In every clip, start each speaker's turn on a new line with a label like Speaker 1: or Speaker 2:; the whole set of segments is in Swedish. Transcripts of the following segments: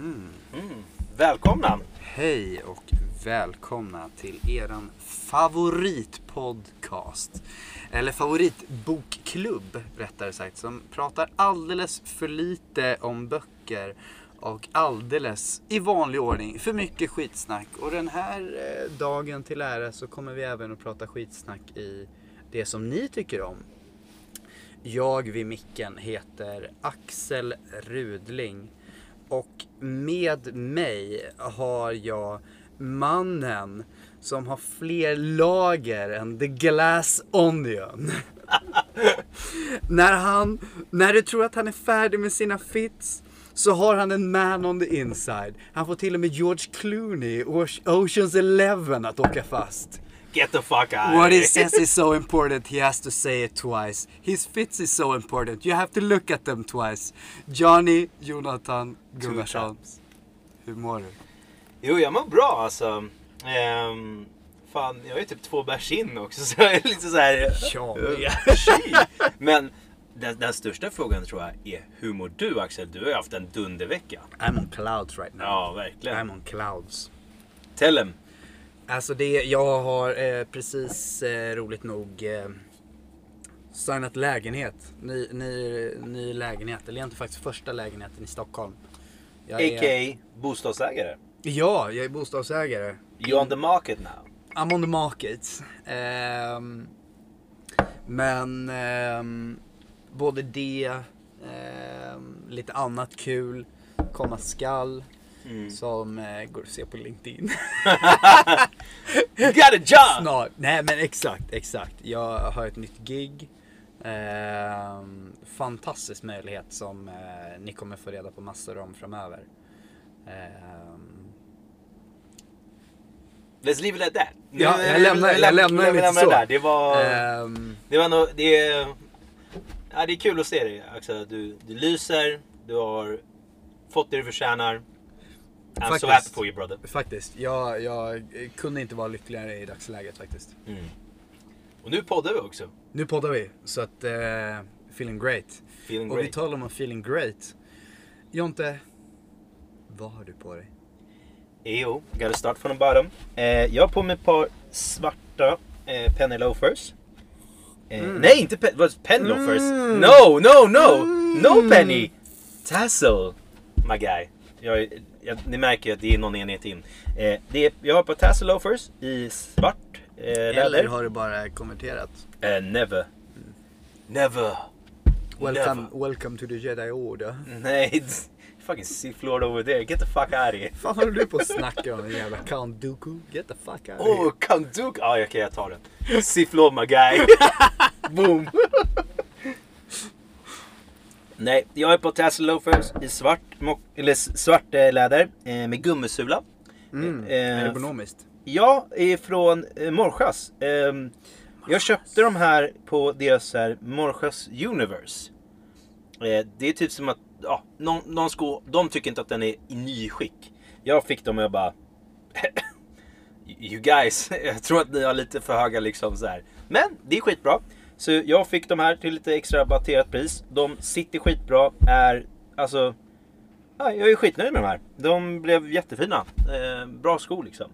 Speaker 1: Mm.
Speaker 2: Välkomna!
Speaker 1: Hej och välkomna till eran favoritpodcast. Eller favoritbokklubb rättare sagt. Som pratar alldeles för lite om böcker. Och alldeles i vanlig ordning för mycket skitsnack. Och den här eh, dagen till ära så kommer vi även att prata skitsnack i det som ni tycker om. Jag vid micken heter Axel Rudling. Och med mig har jag mannen som har fler lager än the glass onion. när, han, när du tror att han är färdig med sina fits så har han en man on the inside. Han får till och med George Clooney i Oceans Eleven att åka fast.
Speaker 2: Get the fuck out
Speaker 1: What he says is so important he has to say it twice. His fits is so important you have to look at them twice. Johnny Jonathan Gunnarsson. Hur mår du?
Speaker 2: Jo, jag mår bra alltså. Ehm, fan, jag är typ två bärs in också så jag är lite så här.
Speaker 1: Ja,
Speaker 2: eh, tji. Men den, den största frågan tror jag är hur mår du Axel? Du har ju haft en dundervecka.
Speaker 1: I'm on clouds right now.
Speaker 2: Ja, verkligen.
Speaker 1: I'm on clouds.
Speaker 2: Tell him.
Speaker 1: Alltså det, jag har eh, precis eh, roligt nog eh, signat lägenhet. Ny, ny, ny lägenhet. Eller egentligen faktiskt första lägenheten i Stockholm. Jag är,
Speaker 2: A.k.a. bostadsägare.
Speaker 1: ja, jag är bostadsägare.
Speaker 2: You on the market now.
Speaker 1: I'm on the market. Ehm, men ehm, både det, ehm, lite annat kul komma skall.
Speaker 2: Mm.
Speaker 1: Som eh, går att se på LinkedIn.
Speaker 2: You got a job!
Speaker 1: Snart. Nej men exakt, exakt. Jag har ett nytt gig. Ehm, fantastisk möjlighet som eh, ni kommer få reda på massor om framöver. Ehm,
Speaker 2: Let's leave it at that.
Speaker 1: Ja, jag lämnar- jag
Speaker 2: läm-
Speaker 1: lämnar
Speaker 2: läm-
Speaker 1: lite så.
Speaker 2: där. Det var...
Speaker 1: ehm,
Speaker 2: Det var nog, det ja, det är kul att se dig Axel. Du, du lyser, du har fått det du förtjänar. I'm
Speaker 1: Faktiskt.
Speaker 2: so happy for you brother.
Speaker 1: faktiskt, jag, jag kunde inte vara lyckligare i dagsläget faktiskt.
Speaker 2: Mm. Och nu poddar vi också.
Speaker 1: Nu poddar vi, så att eh, feeling great.
Speaker 2: Feeling
Speaker 1: Och vi
Speaker 2: great.
Speaker 1: talar om feeling great. Jonte, vad har du på dig?
Speaker 2: Jo, gotta start from the bottom. Eh, jag har på mig ett par svarta eh, penny loafers. Eh, Nej, inte pe- penny loafers.
Speaker 1: Mm.
Speaker 2: No, no, no! No penny! Tassel, my guy. Jag, jag, ni märker att det är någon enhet in. Eh, det är, jag har på tassel loafers i svart eh,
Speaker 1: Eller har du bara konverterat?
Speaker 2: Eh, never. Never.
Speaker 1: Welcome,
Speaker 2: Never.
Speaker 1: welcome to the Jedi Order.
Speaker 2: Nej, fucking Sith Lord over there. Get the fuck out of here.
Speaker 1: Fan håller du på att snacka om? Jävla Count Dooku? Get the fuck out of
Speaker 2: Oh,
Speaker 1: here.
Speaker 2: Count Duke! Ja, okej jag tar den. Sith Lord my guy. Boom. Nej, jag är på Tassel Loafers i svart, eller svart eh, läder eh, med gummisula.
Speaker 1: Mm,
Speaker 2: Eh,
Speaker 1: ergonomiskt.
Speaker 2: Jag är från eh, Morsjas. Ehm, jag köpte de här på deras här Morsjas Universe. Eh, det är typ som att ja, någon, någon sko, de tycker inte att den är i ny skick. Jag fick dem och jag bara You guys, jag tror att ni har lite för höga liksom så här. Men det är skitbra. Så jag fick de här till lite extra rabatterat pris. De sitter skitbra, är alltså Ja, jag är skitnöjd med de här. De blev jättefina. Eh, bra skor liksom.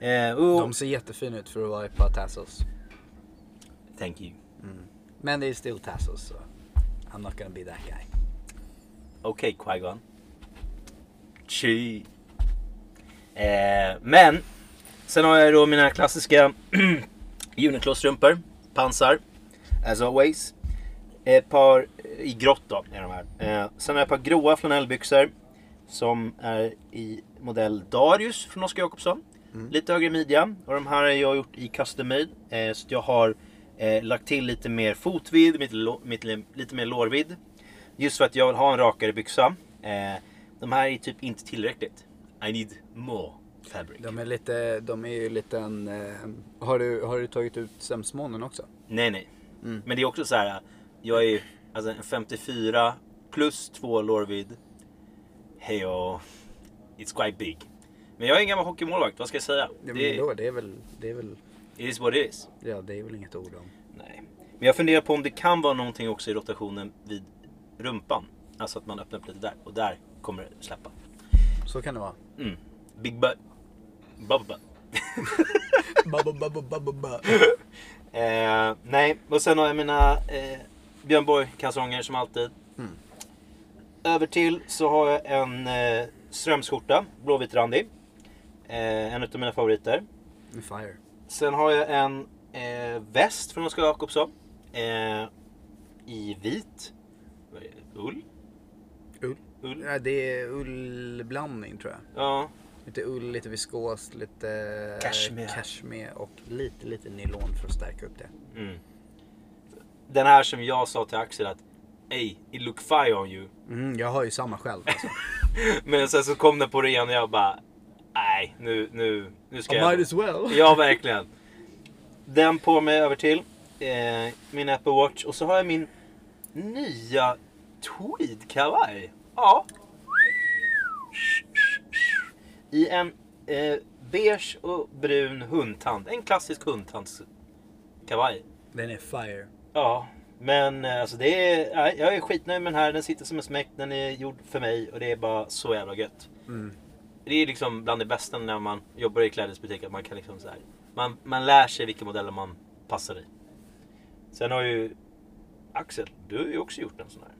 Speaker 2: Eh, och,
Speaker 1: De ser jättefina ut för att vara ett par tassels.
Speaker 2: Thank you.
Speaker 1: Men det är still tassels så I'm not gonna be that guy.
Speaker 2: Okej Qui-Gon. Tji. Eh, men. Sen har jag då mina klassiska Uniqlo-strumpor. Pansar. As always. Ett par i grått då är de här. Eh, sen har jag ett par gråa flanellbyxor. Som är i modell Darius från Oskar Jakobsson. Lite högre midja. Och de här har jag gjort i custom made. Eh, så jag har eh, lagt till lite mer fotvidd, lå- lite, lite mer lårvidd. Just för att jag vill ha en rakare byxa. Eh, de här är typ inte tillräckligt. I need more fabric.
Speaker 1: De är lite, de är ju lite en... Eh, har, du, har du tagit ut sömsmånen också?
Speaker 2: Nej, nej.
Speaker 1: Mm.
Speaker 2: Men det är också så här. Jag är alltså en 54 plus två lårvidd. Hej och It's quite big. Men jag är en gammal hockeymålvakt, vad ska jag säga?
Speaker 1: Det,
Speaker 2: Det,
Speaker 1: då, det är väl, det är väl,
Speaker 2: it is what it is.
Speaker 1: ja det är väl inget ord om.
Speaker 2: Nej. Men jag funderar på om det kan vara någonting också i rotationen vid rumpan. Alltså att man öppnar upp lite där och där kommer det släppa.
Speaker 1: Så kan det vara.
Speaker 2: Mm. Big butt. Bubba butt.
Speaker 1: Babba, babba, babba.
Speaker 2: Eh, nej, och sen har jag mina eh, Björn Borg-kalsonger som alltid.
Speaker 1: Mm.
Speaker 2: Över till så har jag en eh, strömskjorta, blåvit randig. Eh, en av mina favoriter.
Speaker 1: Fire.
Speaker 2: Sen har jag en eh, väst från Oskar Jakobsson. Eh, I vit. Ull?
Speaker 1: Ull.
Speaker 2: Ull?
Speaker 1: Ja, det är ullblandning tror jag.
Speaker 2: Ja.
Speaker 1: Lite ull, lite viskos, lite
Speaker 2: Cashmere.
Speaker 1: cashmere och lite, lite nylon för att stärka upp det.
Speaker 2: Mm. Den här som jag sa till Axel att Ey, it look fire on you.
Speaker 1: Mm, jag har ju samma själv alltså.
Speaker 2: Men sen så kom den på rean och jag bara Nej, nu, nu, nu ska
Speaker 1: I
Speaker 2: jag...
Speaker 1: might as well.
Speaker 2: Ja, verkligen. Den på mig över till. Eh, min Apple Watch. Och så har jag min nya tweedkavaj. Ja. I en eh, beige och brun hundtand. En klassisk hundtandskavaj.
Speaker 1: Den är fire.
Speaker 2: Ja, men eh, alltså det är, jag är skitnöjd med den här. Den sitter som en smäck. Den är gjord för mig och det är bara så jävla gött.
Speaker 1: Mm.
Speaker 2: Det är liksom bland det bästa när man jobbar i klädesbutik. Att man kan liksom så här, man, man lär sig vilka modeller man passar i. Sen har ju Axel, du har ju också gjort en sån här.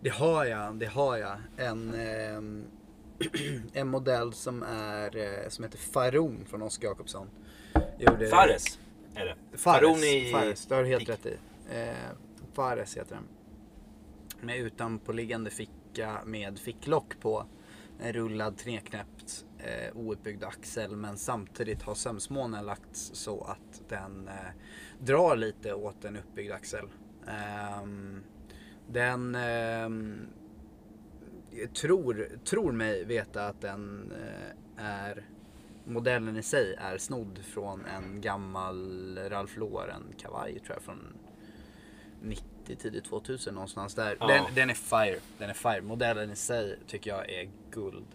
Speaker 1: Det har jag, det har jag. En, ehm, en modell som, är, eh, som heter Faron från Oskar Jakobsson. Gjorde-
Speaker 2: Fares är det.
Speaker 1: Fares,
Speaker 2: Faron i...
Speaker 1: Fares, du har helt
Speaker 2: Fick.
Speaker 1: rätt i. Eh, Fares heter den. Med utanpåliggande ficka med ficklock på. En rullad treknäppt eh, outbyggd axel men samtidigt har sömsmånen lagts så att den eh, drar lite åt en uppbyggd axel. Ehm, den ehm, tror, tror mig veta att den eh, är modellen i sig är snodd från en gammal Ralph Lauren kavaj tror jag från 90 tidigt 2000 någonstans där.
Speaker 2: Ja.
Speaker 1: Den, den är fire. Den är fire. Modellen i sig tycker jag är guld.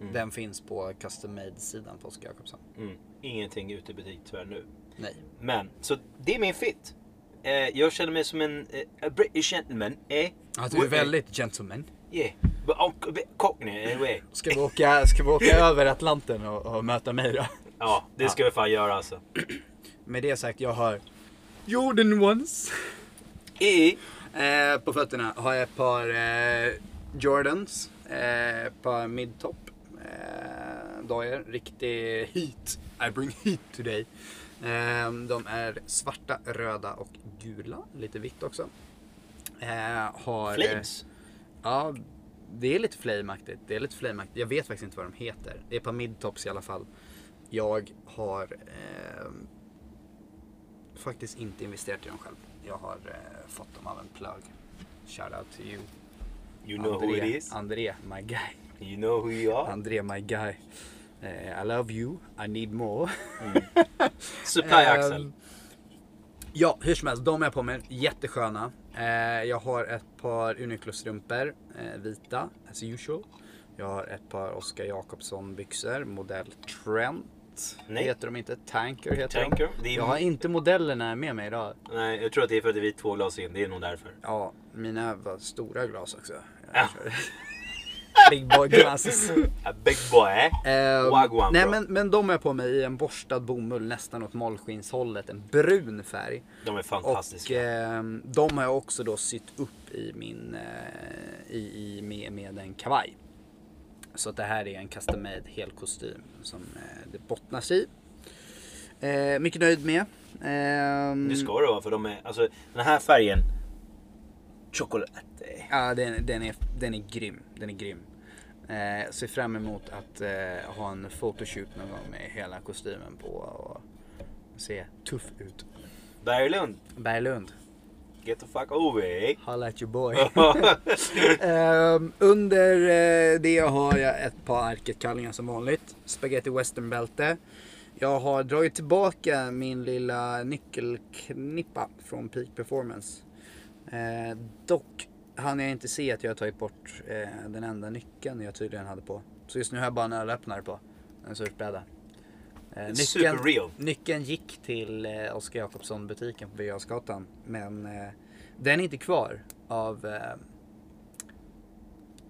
Speaker 2: Mm.
Speaker 1: Den finns på custom made sidan på Oskar Jakobsson.
Speaker 2: Mm. Ingenting ute i butik tyvärr nu.
Speaker 1: Nej.
Speaker 2: Men, så det är min fit. Eh, jag känner mig som en eh, British gentleman. Eh?
Speaker 1: Ja, du är väldigt gentleman.
Speaker 2: Yeah. But a bit cockney anyway.
Speaker 1: Ska vi åka, ska vi åka över Atlanten och, och möta mig då?
Speaker 2: Ja, det ska vi fan göra alltså.
Speaker 1: Med det sagt, jag har Jordan ones.
Speaker 2: I
Speaker 1: Eh, på fötterna har jag ett par eh, Jordans. Eh, ett par midtop. Eh, dojor. Riktig heat. I bring heat today. Eh, de är svarta, röda och gula. Lite vitt också. Eh, har,
Speaker 2: Flames.
Speaker 1: Ja, det är lite flameaktigt. Det är lite flameaktigt. Jag vet faktiskt inte vad de heter. Det är ett par midtops i alla fall. Jag har eh, faktiskt inte investerat i dem själv. Jag har eh, fått dem av en plug. Shout out to you.
Speaker 2: You know who
Speaker 1: André,
Speaker 2: it is.
Speaker 1: André, my guy.
Speaker 2: You know who you are.
Speaker 1: André, my guy. Eh, I love you. I need more.
Speaker 2: Supply Axel.
Speaker 1: Ehm, Ja, hur som helst. De är på mig. Jättesköna. Eh, jag har ett par Uniqlo-strumpor. Eh, vita, as usual. Jag har ett par Oskar Jakobsson byxor. Modell Trent.
Speaker 2: Nej.
Speaker 1: Heter de inte. Tanker heter
Speaker 2: Tanker.
Speaker 1: de.
Speaker 2: Är-
Speaker 1: Jag har inte modellerna med mig idag.
Speaker 2: Nej, jag tror att det är för att vi är två glas in. Det är nog därför.
Speaker 1: Ja, mina var stora glas också.
Speaker 2: Ja.
Speaker 1: Big boy glasses.
Speaker 2: A big boy, eh?
Speaker 1: Ehm,
Speaker 2: Wagwan,
Speaker 1: nej
Speaker 2: bro.
Speaker 1: men, men de är på mig i en borstad bomull nästan åt mollskinshållet. En brun färg.
Speaker 2: De är
Speaker 1: Och
Speaker 2: fantastiska.
Speaker 1: ehm, de har jag också då sytt upp i min, eh, i, i, med, med en kavaj. Så att det här är en custom made hel kostym som eh, det bottnas i. Eh, mycket nöjd med. Ehm,
Speaker 2: Det ska det vara för de är, alltså den här färgen. Chocolate.
Speaker 1: Ja, den, den, är, den är grym. Den är grym. Eh, ser fram emot att eh, ha en photoshoot någon gång med hela kostymen på och se tuff ut.
Speaker 2: Berglund.
Speaker 1: Berglund,
Speaker 2: Get the fuck over
Speaker 1: holla at your boy. Ehm, under eh, det har jag ett par Arket-kallingar som vanligt. Spaghetti western bälte. Jag har dragit tillbaka min lilla nyckelknippa från Peak Performance. Eh, dock hann jag inte se att jag tagit bort eh, den enda nyckeln jag tydligen hade på. Så just nu har jag bara en ölöppnare på. En surfbräda. Eh,
Speaker 2: real.
Speaker 1: nyckeln gick till eh, Oskar Jakobsson butiken på Birger. Men eh, den är inte kvar av eh,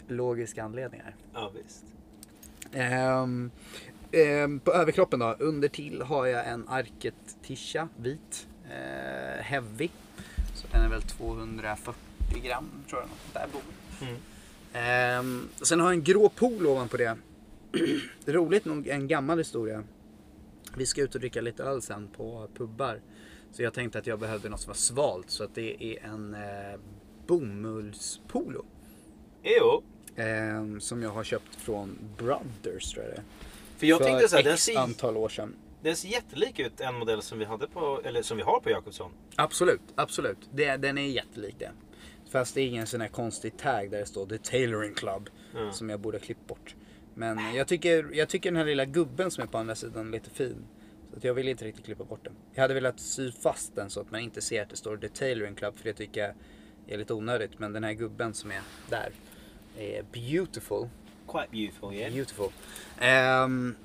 Speaker 1: logiska anledningar.
Speaker 2: Ja, visst.
Speaker 1: Ehm, ehm, på överkroppen då, under till har jag en Arket Tisha vit. Eh, heavy. Den är väl 240 gram tror jag. något Där bor.
Speaker 2: Mm.
Speaker 1: Ehm, sen har jag en grå pool ovanpå det. Roligt nog en gammal historia. Vi ska ut och dricka lite öl sen på pubbar. Så jag tänkte att jag behövde något som var svalt. Så att det är en eh, bomullspolo.
Speaker 2: Jo.
Speaker 1: Ehm, som jag har köpt från Brothers tror jag det är.
Speaker 2: För jag
Speaker 1: För
Speaker 2: tänkte så här, den
Speaker 1: X
Speaker 2: ser,
Speaker 1: antal år sedan.
Speaker 2: Den ser jättelik ut en modell som vi hade på, eller som vi har på Jakobsson.
Speaker 1: Absolut, absolut. Det, den är jättelik det. Fast det är ingen sån här konstig tag där det står The Tailoring Club.
Speaker 2: Ja.
Speaker 1: Som jag borde ha klippt bort. Men jag tycker, jag tycker den här lilla gubben som är på andra sidan är lite fin. Så att jag vill inte riktigt klippa bort den. Jag hade velat sy fast den så att man inte ser att det står The Tailoring Club. För det tycker jag är lite onödigt. Men den här gubben som är där är beautiful.
Speaker 2: Quite beautiful, yeah.
Speaker 1: Beautiful. Ehm,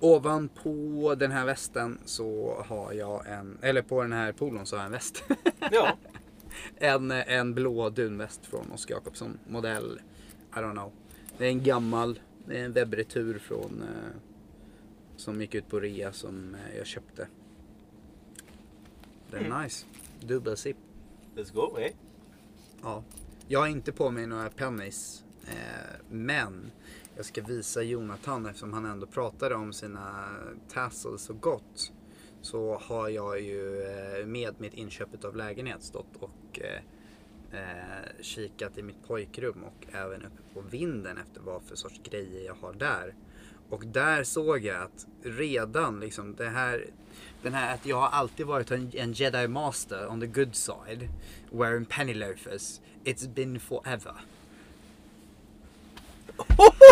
Speaker 1: ovanpå den här västen så har jag en, eller på den här polon så har jag en väst.
Speaker 2: Ja.
Speaker 1: en, en blå dunväst från Oskar Jakobsson. Modell, I don't know. Det är en gammal, det är en webbretur från eh, som gick ut på rea som eh, jag köpte. Den är nice. Dubbelzip.
Speaker 2: Let's go, eh?
Speaker 1: Ja. Jag har inte på mig några pennies. Eh, men jag ska visa Jonathan eftersom han ändå pratade om sina tassels så gott. Så har jag ju eh, med mitt inköp av lägenhet stått och eh, eh, kikat i mitt pojkrum och även uppe på vinden efter vad för sorts grejer jag har där. Och där såg jag att redan liksom det här, den här att jag har alltid varit en, en jedi master on the good side. Wearing penny loafers. It's been forever.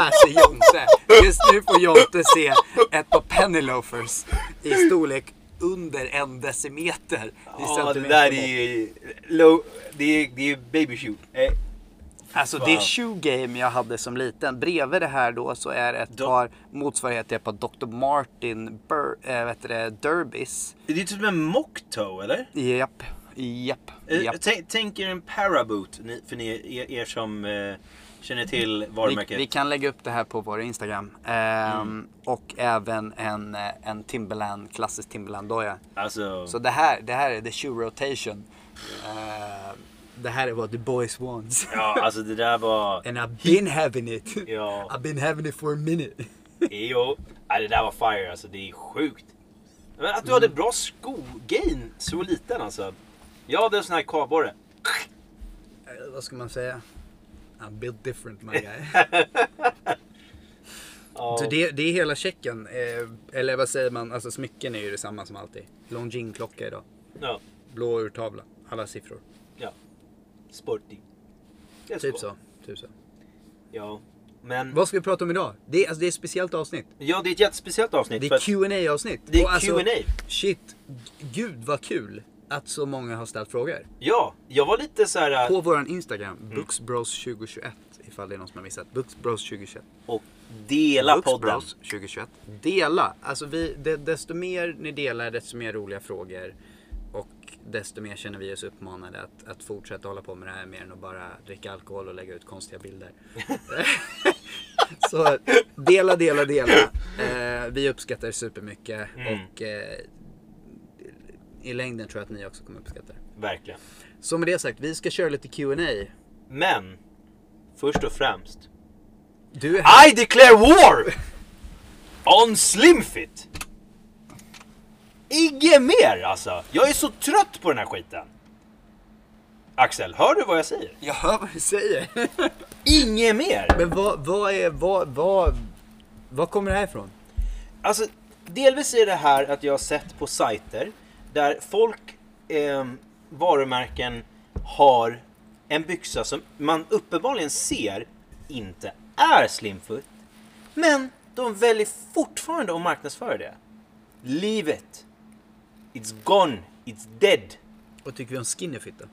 Speaker 1: Här ser Jonte. Just nu får Jonte se ett par penny loafers i storlek under en decimeter.
Speaker 2: Ja, det där är low, det är, det är baby shoe. Eh,
Speaker 1: Alltså
Speaker 2: Wow.
Speaker 1: det shoe game jag hade som liten. Bredvid det här då så är ett
Speaker 2: Då-
Speaker 1: par motsvarigheter på Dr. Martin Bur- äh, vet du det, Derbys.
Speaker 2: det är typ en mocktoe, eller?
Speaker 1: Japp, japp,
Speaker 2: Eh,
Speaker 1: japp.
Speaker 2: Tänk, er en paraboot, för ni, er, er som eh, känner till
Speaker 1: Vi,
Speaker 2: varumärket.
Speaker 1: vi kan lägga upp det här på vår Instagram. Ehm,
Speaker 2: Mm.
Speaker 1: Och även en, eh, en Timberland, klassisk Timberland-doja.
Speaker 2: Alltså,
Speaker 1: Så det här, det här är the shoe rotation. Ehm, det här är vad the boys wants.
Speaker 2: ja, alltså det där var...
Speaker 1: And I've been having it.
Speaker 2: Ja.
Speaker 1: I've been having it for a minute.
Speaker 2: Jo, ja, det där var fire alltså. Det är sjukt. Men att du hade bra skogain så liten alltså. Jag hade en sån här kavborre.
Speaker 1: Eh, vad ska man säga? I'm built different my guy. Så det, det är hela checken. Eh, eller vad säger man? Alltså smycken är ju detsamma som alltid. Longines-klocka idag.
Speaker 2: ja,
Speaker 1: Blå urtavla. Alla siffror.
Speaker 2: ja. Sporty.
Speaker 1: Typ så. Typ så.
Speaker 2: Ja, men...
Speaker 1: Vad ska vi prata om idag? Det är, alltså, det är ett speciellt avsnitt.
Speaker 2: Ja, det är ett jättespeciellt avsnitt.
Speaker 1: Det
Speaker 2: för
Speaker 1: är
Speaker 2: att
Speaker 1: qa avsnitt
Speaker 2: det är
Speaker 1: Och alltså,
Speaker 2: Q&A.
Speaker 1: Shit. Gud vad kul att så många har ställt frågor.
Speaker 2: Ja, jag var lite så här...
Speaker 1: På våran Instagram. Booksbros2021. Ifall det är någon som har missat. Booksbros2021.
Speaker 2: Och dela podden.
Speaker 1: Booksbros 2021. Dela. Alltså vi, det, desto mer ni delar desto mer roliga frågor. Och desto mer känner vi oss uppmanade att, att fortsätta hålla på med det här mer än att bara dricka alkohol och lägga ut konstiga bilder. Så dela, dela, dela. Eh, vi uppskattar det supermycket.
Speaker 2: Mm.
Speaker 1: Och eh, i längden tror jag att ni också kommer uppskatta det.
Speaker 2: Verkligen.
Speaker 1: Så med det sagt, vi ska köra lite Q&A.
Speaker 2: Men, först och främst.
Speaker 1: Du är här.
Speaker 2: I declare war! On Slimfit! Inget mer alltså. Jag är så trött på den här skiten. Axel, hör du vad jag säger?
Speaker 1: Jag hör vad du säger.
Speaker 2: Inget mer!
Speaker 1: Men vad, vad är, vad, vad, vad kommer det här ifrån?
Speaker 2: Alltså, delvis är det här att jag har sett på sajter där folk, eh, varumärken, har en byxa som man uppenbarligen ser inte är slimfoot. Men de väljer fortfarande att marknadsföra det. Leave it. It's gone. It's dead.
Speaker 1: Vad tycker vi om skinny fit då?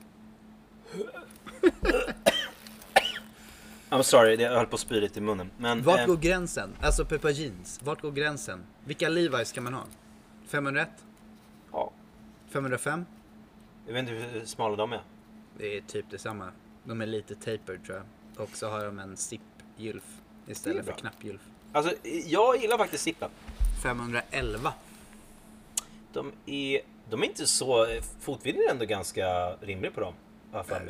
Speaker 2: I'm sorry, jag höll på att spy lite i munnen. Men,
Speaker 1: Vart
Speaker 2: eh,
Speaker 1: går gränsen? Alltså Peppa Jeans, vart går gränsen? Vilka Levi's kan man ha? 501?
Speaker 2: ja,
Speaker 1: 505?
Speaker 2: jag vet inte hur smala de är.
Speaker 1: Det är typ detsamma. De är lite tapered tror jag. Och så har de en sippgylf istället för knappgylf.
Speaker 2: Alltså, jag gillar faktiskt sippen.
Speaker 1: 511.
Speaker 2: De är, de är inte så... Fotvidden är ändå ganska rimlig på dem.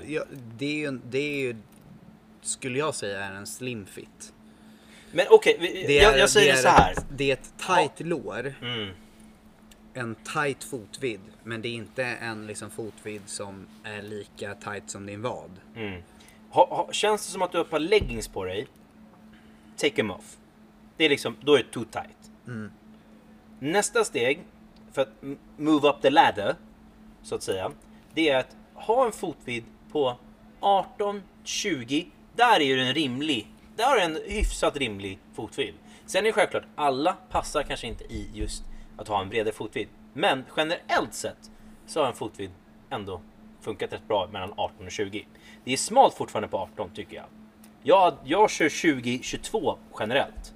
Speaker 1: Ja, det är ju, det är ju, skulle jag säga, är en slim fit.
Speaker 2: Men okej, vi- jag, jag säger
Speaker 1: det
Speaker 2: det så här.
Speaker 1: Det är ett tight lår,
Speaker 2: Mm.
Speaker 1: En tight fotvidd. Men det är inte en liksom fotvidd som är lika tight som din vad.
Speaker 2: Mm. Ha, ha, känns det som att du har ett par leggings på dig, take them off. Det är liksom, då är det too tight.
Speaker 1: Mm.
Speaker 2: Nästa steg, för att move up the ladder, så att säga, det är att ha en fotvidd på 18-20. Där är ju en rimlig, där du en hyfsat rimlig fotvidd. Sen är det självklart, alla passar kanske inte i just att ha en bredare fotvidd. Men generellt sett så har en fotvidd ändå funkat rätt bra mellan 18 och 20. Det är smalt fortfarande på 18 tycker jag. Jag, jag kör 20-22 generellt.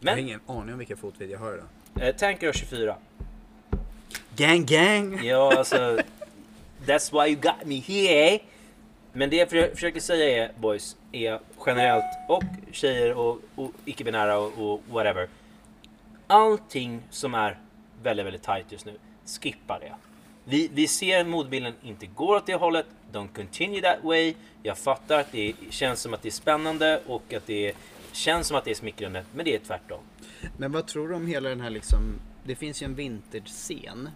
Speaker 1: Jag har
Speaker 2: Men
Speaker 1: ingen aning om vilken fotvidd jag har idag.
Speaker 2: eh, Tanker har 24.
Speaker 1: Gang gang!
Speaker 2: Ja, alltså. That's why you got me here. Men det jag för- försöker säga är, boys, är generellt och tjejer och, och icke-binära och, och whatever. Allting som är väldigt, väldigt tight just nu, skippa det. Vi, vi ser modbilden inte går åt det hållet. Don't continue that way. Jag fattar att det känns som att det är spännande och att det känns som att det är smickrande, men det är tvärtom.
Speaker 1: Men vad tror du om hela den här liksom, det finns ju en vintage-scen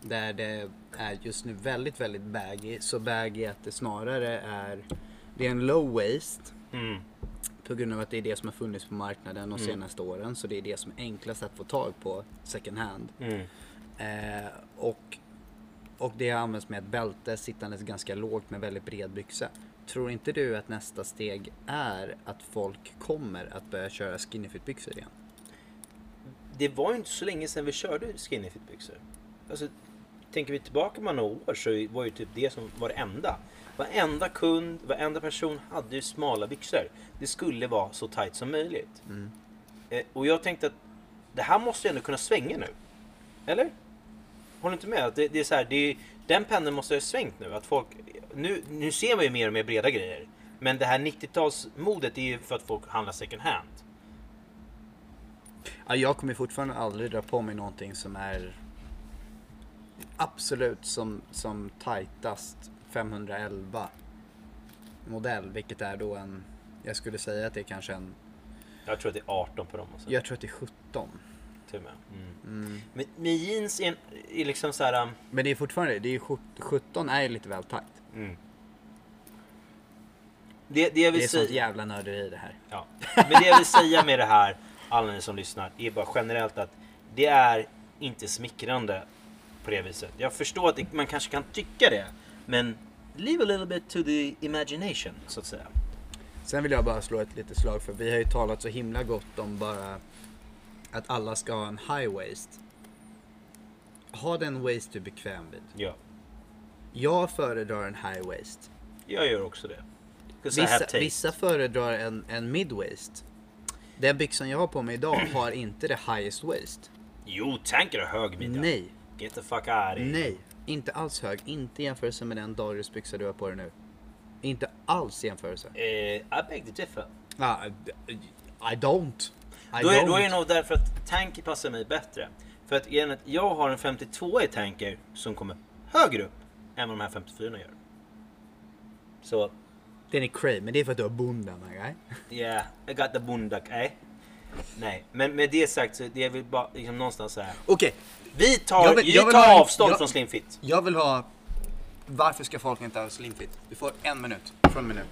Speaker 1: där det är just nu väldigt, väldigt baggy. Så baggy att det snarare är, det är en low waist
Speaker 2: Mm.
Speaker 1: På grund av att det är det som har funnits på marknaden de senaste åren. Så det är det som är enklast att få tag på second hand.
Speaker 2: Mm.
Speaker 1: Eh, och, och det har använts med ett bälte sittandes ganska lågt med väldigt bred byxa. Tror inte du att nästa steg är att folk kommer att börja köra skinny fit byxor igen?
Speaker 2: det var ju inte så länge sedan vi körde skinny fit byxor. Alltså, tänker vi tillbaka med några år så var ju typ det som var det enda. Varenda kund, varenda person hade ju smala byxor. Det skulle vara så tight som möjligt. Eh, och jag tänkte att det här måste ju ändå kunna svänga nu. Eller? Håller du inte med? Att Det, det är så här, det är, den pendeln måste ha svängt nu. Att folk, nu. Nu ser man ju mer och mer breda grejer. Men det här 90-talsmodet är ju för att folk handlar second hand.
Speaker 1: Ja, jag kommer fortfarande aldrig dra på mig någonting som är absolut som, som tightast 511 modell, vilket är då en, jag skulle säga att det är kanske en,
Speaker 2: Jag tror att det är 18 på dem. Också.
Speaker 1: jag tror att det är 17.
Speaker 2: Till med. Mm. Men, men jeans är, är liksom så här... um,
Speaker 1: Men det är fortfarande, det är ju sjut- 17 är ju lite väl tight.
Speaker 2: Mm. Det, det jag
Speaker 1: Det
Speaker 2: vill
Speaker 1: är sånt
Speaker 2: säga...
Speaker 1: jävla nörderi det här.
Speaker 2: Ja. Men det jag vill säga med det här, alla ni som lyssnar, är bara generellt att det är inte smickrande på det viset. Jag förstår att det, man kanske kan tycka det, men leave a little bit to the imagination, så att säga.
Speaker 1: Sen vill jag bara slå ett litet slag för vi har ju talat så himla gott om bara att alla ska ha en high waist. Ha den waist du är bekväm vid.
Speaker 2: Ja,
Speaker 1: Jag föredrar en high waist.
Speaker 2: jag gör också det.
Speaker 1: Vissa, vissa föredrar en, en mid waist. Den byxan jag har på mig idag har inte det highest waist.
Speaker 2: Jo, tanker är hög midja.
Speaker 1: Nej,
Speaker 2: Get the fuck out of here.
Speaker 1: nej. Inte alls hög. Inte i jämförelse med den Darius byxa du har på dig nu. Inte alls i jämförelse.
Speaker 2: Eh, I beg to differ.
Speaker 1: Ah, I don't. I
Speaker 2: Då är,
Speaker 1: don't.
Speaker 2: då är det nog därför att tanker passar mig bättre. För att, att jag har en 52 i tanker som kommer högre upp än vad de här 54 gör. Så,
Speaker 1: Den är cray, men det är för att du har bundan, right?
Speaker 2: yeah, I got the bundak, eh? Nej, men med det sagt så det är väl bara liksom någonstans så här.
Speaker 1: Okej,
Speaker 2: Vi tar,
Speaker 1: Jag vill-
Speaker 2: vi
Speaker 1: jag vill
Speaker 2: tar
Speaker 1: ha en-
Speaker 2: avstånd
Speaker 1: jag-
Speaker 2: från Slim Fit.
Speaker 1: jag vill ha... Varför ska folk inte ha slimfit? Du får en minut från mig nu.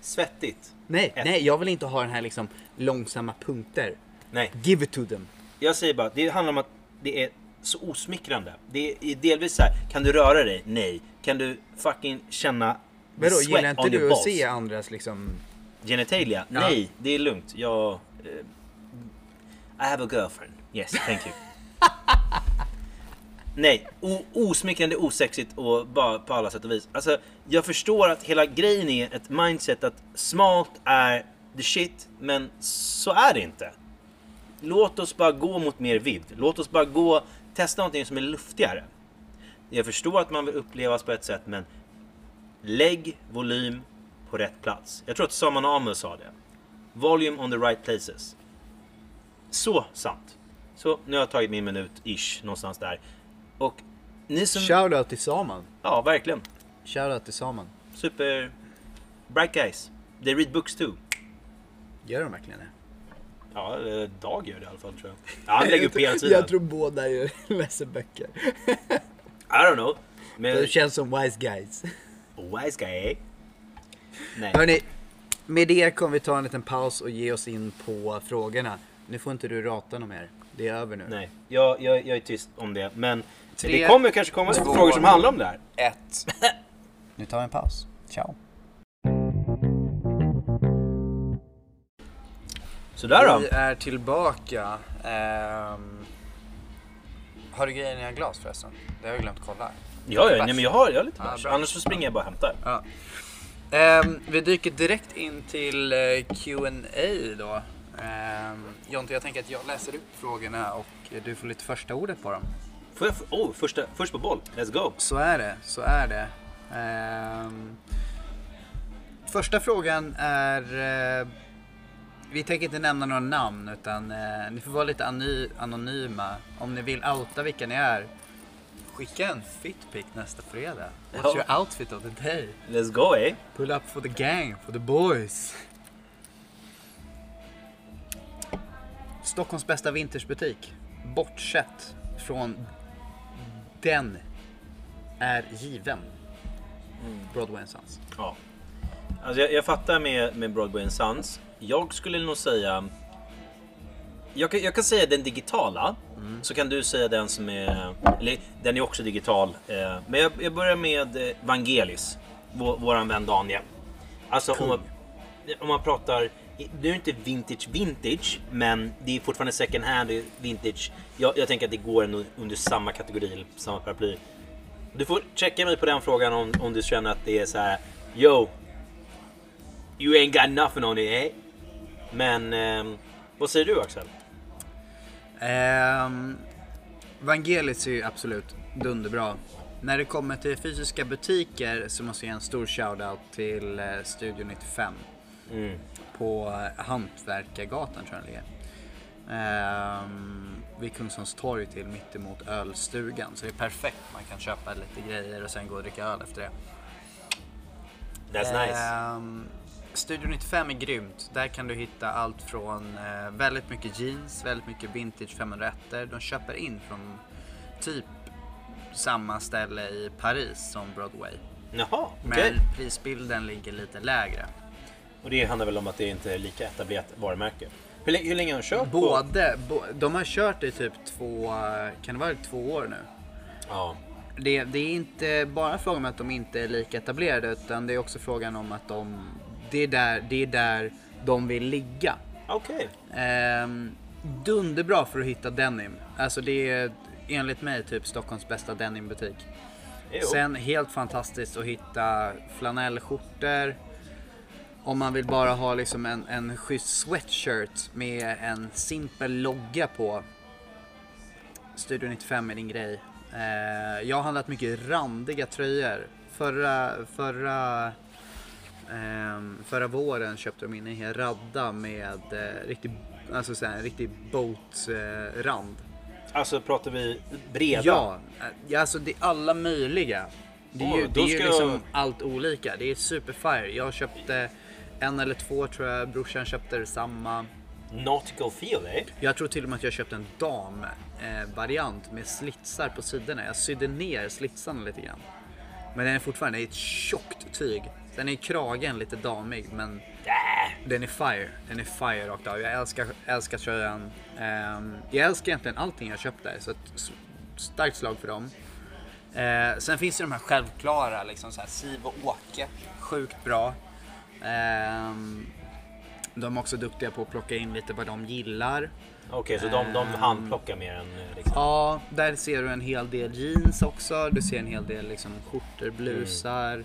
Speaker 2: Svettigt.
Speaker 1: Nej,
Speaker 2: Ett.
Speaker 1: nej, jag vill inte ha den här liksom långsamma punkter.
Speaker 2: Nej,
Speaker 1: Give it to them.
Speaker 2: jag säger bara, det handlar om att det är så osmickrande. Det är delvis så här, kan du röra dig? Nej. Kan du fucking känna
Speaker 1: Vadå,
Speaker 2: sweat
Speaker 1: gillar inte
Speaker 2: your
Speaker 1: du att
Speaker 2: balls?
Speaker 1: se andras liksom...
Speaker 2: Genitalia? Nej, det är lugnt. Jag... I have a girlfriend. Yes, thank you. Nej, osmickrande, osexigt och bara på alla sätt och vis. Alltså, jag förstår att hela grejen är ett mindset att smalt är the shit, men så är det inte. Låt oss bara gå mot mer vidd. Låt oss bara gå, testa någonting som är luftigare. Jag förstår att man vill upplevas på ett sätt, men lägg volym på rätt plats. Jag tror att Saman Amos sa det. Volume on the right places. Så sant. Så nu har jag tagit min minut ish någonstans där. Och ni som...
Speaker 1: Shoutout till Saman.
Speaker 2: Ja, verkligen.
Speaker 1: Shoutout till Saman.
Speaker 2: Super... Bright guys. They read books too.
Speaker 1: Gör de verkligen det?
Speaker 2: Ja, eh, Dag gör det i alla fall tror jag. Ja, han lägger upp hela tiden.
Speaker 1: Jag tror båda gör- läser böcker.
Speaker 2: I don't know. Men...
Speaker 1: Det känns som wise guys.
Speaker 2: Wise guy, eh? Nej.
Speaker 1: Hörni, med det kommer vi ta en liten paus och ge oss in på frågorna. Nu får inte du rata något mer. Det är över nu.
Speaker 2: Nej, jag, jag, jag är tyst om det. Men
Speaker 1: Tre,
Speaker 2: det kommer kanske komma
Speaker 1: två,
Speaker 2: frågor som handlar om det här.
Speaker 1: Ett. Nu tar vi en paus. Ciao.
Speaker 2: Sådär då.
Speaker 1: Vi är tillbaka. Ehm, har du grejer i dina glas förresten? Det har jag glömt kolla.
Speaker 2: Ja, ja nej, men jag har, jag har lite bärs.
Speaker 1: bra.
Speaker 2: Annars så springer jag bara och hämtar.
Speaker 1: Ja. Ehm, vi dyker direkt in till eh, Q&A då. Um, Jonte, jag tänker att jag läser upp frågorna och du får lite första ordet på dem.
Speaker 2: Får jag, oh, första, först på boll. Let's go.
Speaker 1: Så är det, så är det. Ehm, första frågan är... eh, vi tänker inte nämna några namn utan eh, ni får vara lite anonyma. Om ni vill outa vilka ni är. Skicka en fitpic nästa fredag. What's your outfit of the day?
Speaker 2: Let's go, eh?
Speaker 1: Pull up for the gang, for the boys. Stockholms bästa vintersbutik. Bortsett från den är given. Broadway Sons.
Speaker 2: Ja. Alltså jag, jag fattar med, med Broadway Sons. Jag skulle nog säga... Jag kan, jag kan säga den digitala. Så kan du säga den som är... Eller den är också digital. Eh, men jag, jag börjar med eh, Vangelis. Vår, våran vän Daniel. Alltså om man, om man pratar... Nu är det inte vintage vintage. Men det är fortfarande second hand vintage. Jag, jag tänker att det går under samma kategori, samma paraply. Du får checka mig på den frågan om, om du känner att det är så här. Yo, you ain't got nothing on it, eh? Men ehm, vad säger du Axel?
Speaker 1: Ehm, Vangelis är ju absolut dunderbra. När det kommer till fysiska butiker så måste jag ge en stor shoutout till eh, Studio 95
Speaker 2: Mm.
Speaker 1: på eh, Hantverkargatan tror jag den ligger. Ehm, vid Kungsholms torg till mittemot ölstugan. Så det är perfekt. Man kan köpa lite grejer och sen gå och dricka öl efter det.
Speaker 2: That's nice.
Speaker 1: Ehm, Studio 95 är grymt. Där kan du hitta allt från eh, väldigt mycket jeans, väldigt mycket vintage 501 De köper in från typ samma ställe i Paris som Broadway.
Speaker 2: Jaha, okej.
Speaker 1: Men prisbilden ligger lite lägre.
Speaker 2: Och det handlar väl om att det inte är lika etablerat varumärke. Hur, länge- hur länge har de kört?
Speaker 1: Både, bo, de har kört i typ två, kan det vara två år nu?
Speaker 2: Ja.
Speaker 1: Det, det är inte bara frågan om att de inte är lika etablerade utan det är också frågan om att de, det är där, det är där de vill ligga.
Speaker 2: Okej.
Speaker 1: Ehm, dunderbra för att hitta denim. Alltså det är enligt mig typ Stockholms bästa denimbutik.
Speaker 2: Jo.
Speaker 1: Sen helt fantastiskt att hitta flanellskjortor. Om man vill bara ha liksom en, en schysst sweatshirt med en simpel logga på. Studio 95 är din grej. Eh, jag har handlat mycket randiga tröjor. Förra, förra, ehm, förra våren köpte de in en hel radda med eh, riktig, alltså så här, en riktig boat-rand. Eh, rand.
Speaker 2: Alltså pratar vi breda?
Speaker 1: Ja, ja, alltså det är alla möjliga. Det är ju,
Speaker 2: då
Speaker 1: det är ju
Speaker 2: ska
Speaker 1: liksom
Speaker 2: jag-
Speaker 1: allt olika. Det är superfire. Jag köpte en eller två tror jag, brorsan köpte samma.
Speaker 2: Nautical feel, eh?
Speaker 1: Jag tror till och med att jag köpte en dam eh, variant med slitsar på sidorna. Jag sydde ner slitsarna lite grann. Men den är fortfarande är ett tjockt tyg. Sen är kragen lite damig men den är fire. Den är fire rakt av. Jag älskar, älskar tröjan. Ehm, jag älskar egentligen allting jag köpt där. Så ett starkt slag för dem. Eh, sen finns det de här självklara, liksom så här Siv och Åke. Sjukt bra. Ehm, de är också duktiga på att plocka in lite vad de gillar.
Speaker 2: Okej, så de, de handplockar mer än eh, liksom.
Speaker 1: Ja, där ser du en hel del jeans också. Du ser en hel del liksom, skjortor, blusar. Eh,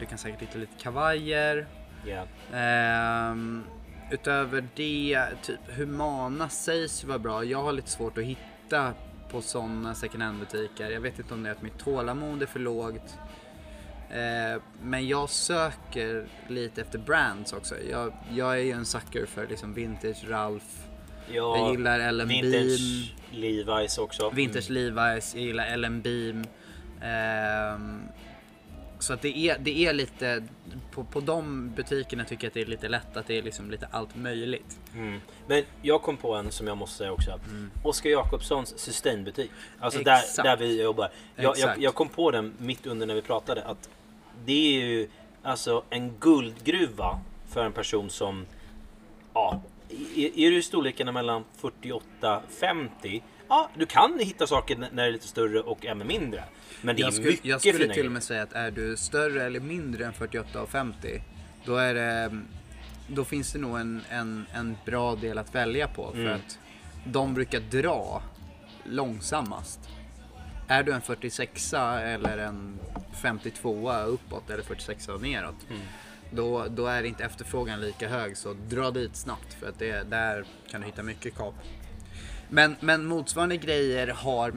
Speaker 1: du kan säkert hitta lite kavajer. Ehm, utöver det, typ Humana sägs ju vara bra. Jag har lite svårt att hitta på sådana second hand butiker. Jag vet inte om det är att mitt tålamod är för lågt. Eh, men jag söker lite efter brands också. Jag, jag är ju en sucker för liksom vintage Ralph.
Speaker 2: Ja,
Speaker 1: Jag gillar Ellen Beam.
Speaker 2: vintage Levi's också.
Speaker 1: Vintage Levi's, jag gillar Ellen Beam. Ehm, så att det är, det är lite, på, på de butikerna tycker jag att det är lite lätt att det är liksom lite allt möjligt.
Speaker 2: Mm. Men jag kom på en som jag måste säga också. Oskar Jakobssons Sustainbutik. Alltså där,
Speaker 1: Mm. Exakt.
Speaker 2: där vi jobbar. Jag, jag, jag kom på den mitt under när vi pratade. Att det är ju alltså en guldgruva för en person som... Ja, är, är du i storlekarna mellan 48-50? Ja, du kan hitta saker när det är lite större och även mindre. Men det är
Speaker 1: Jag skulle,
Speaker 2: mycket
Speaker 1: jag skulle till och med säga att är du större eller mindre än 48 och 50 då är det då finns det nog en, en, en bra del att välja på för
Speaker 2: Mm.
Speaker 1: att de brukar dra långsammast. Är du en 46 eller en 52 uppåt eller 46 och neråt
Speaker 2: Mm.
Speaker 1: då, då är inte efterfrågan lika hög så dra dit snabbt för att det, där kan du hitta mycket kap. Men, men motsvarande grejer har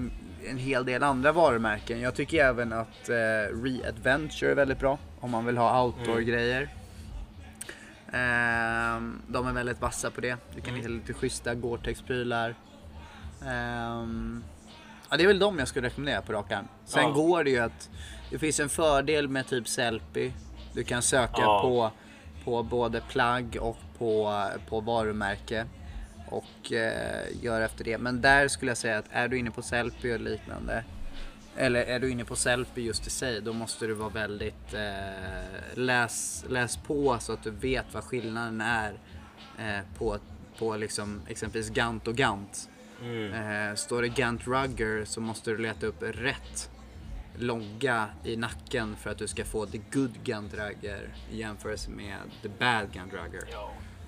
Speaker 1: en hel del andra varumärken. Jag tycker även att eh, Re-Adventure är väldigt bra om man vill ha outdoor-grejer. Ehm, de är väldigt vassa på det. Du kan hitta lite schyssta Gore-Tex-prylar. Ehm, ja, det är väl de jag skulle rekommendera på rak arm. Sen
Speaker 2: Ja.
Speaker 1: går det ju att det finns en fördel med typ Sellpy. Du kan söka
Speaker 2: Ja.
Speaker 1: på, på både plagg och på, på varumärke och eh, göra efter det. Men där skulle jag säga att är du inne på Sellpy och liknande eller är du inne på Sellpy just i sig då måste du vara väldigt eh, läs, läs på så att du vet vad skillnaden är eh, på, på liksom exempelvis Gant och Gant.
Speaker 2: Mm.
Speaker 1: Eh, står det Gant Rugger så måste du leta upp rätt logga i nacken för att du ska få the good Gant Rugger i jämförelse med the bad Gant Rugger.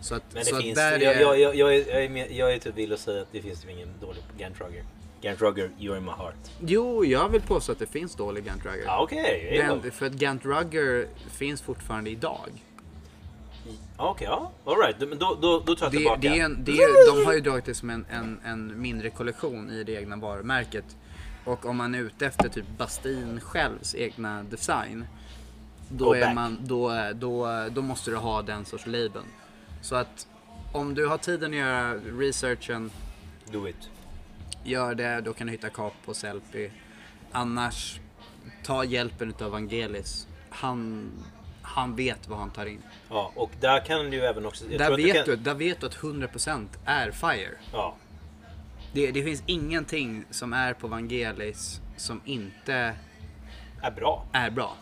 Speaker 1: Så att,
Speaker 2: Men
Speaker 1: så
Speaker 2: det
Speaker 1: att
Speaker 2: finns,
Speaker 1: där
Speaker 2: jag,
Speaker 1: är,
Speaker 2: jag, jag, jag, är, jag, är, med- jag är typ vill att säga att det finns ingen dålig på Gant Rugger. Gant Rugger, you're in my heart.
Speaker 1: Jo, jag vill påstå att det finns dålig Gant Rugger.
Speaker 2: Ja, Okej, ja,
Speaker 1: Den, för att Gant Rugger finns fortfarande idag.
Speaker 2: okej, ja. Alright, men då, då, då tar jag
Speaker 1: Det,
Speaker 2: tillbaka.
Speaker 1: det är en, det är, de har ju dragit det som en, en, en mindre kollektion i det egna varumärket. Och om man är ute efter typ Bastin självs egna design. Då,
Speaker 2: Go
Speaker 1: är
Speaker 2: back.
Speaker 1: man, då, då, då måste du ha den sorts labeln. Så att om du har tiden att göra researchen,
Speaker 2: Do it.
Speaker 1: gör det. Då kan du hitta kap på Sellpy. Annars, ta hjälpen utav Vangelis. Han, han vet vad han tar in.
Speaker 2: Ja, och där kan du ju även också...
Speaker 1: Där vet,
Speaker 2: kan,
Speaker 1: du, där vet du att 100% är FIRE.
Speaker 2: Ja,
Speaker 1: Det, det finns ingenting som är på Vangelis som inte
Speaker 2: är bra.
Speaker 1: är bra.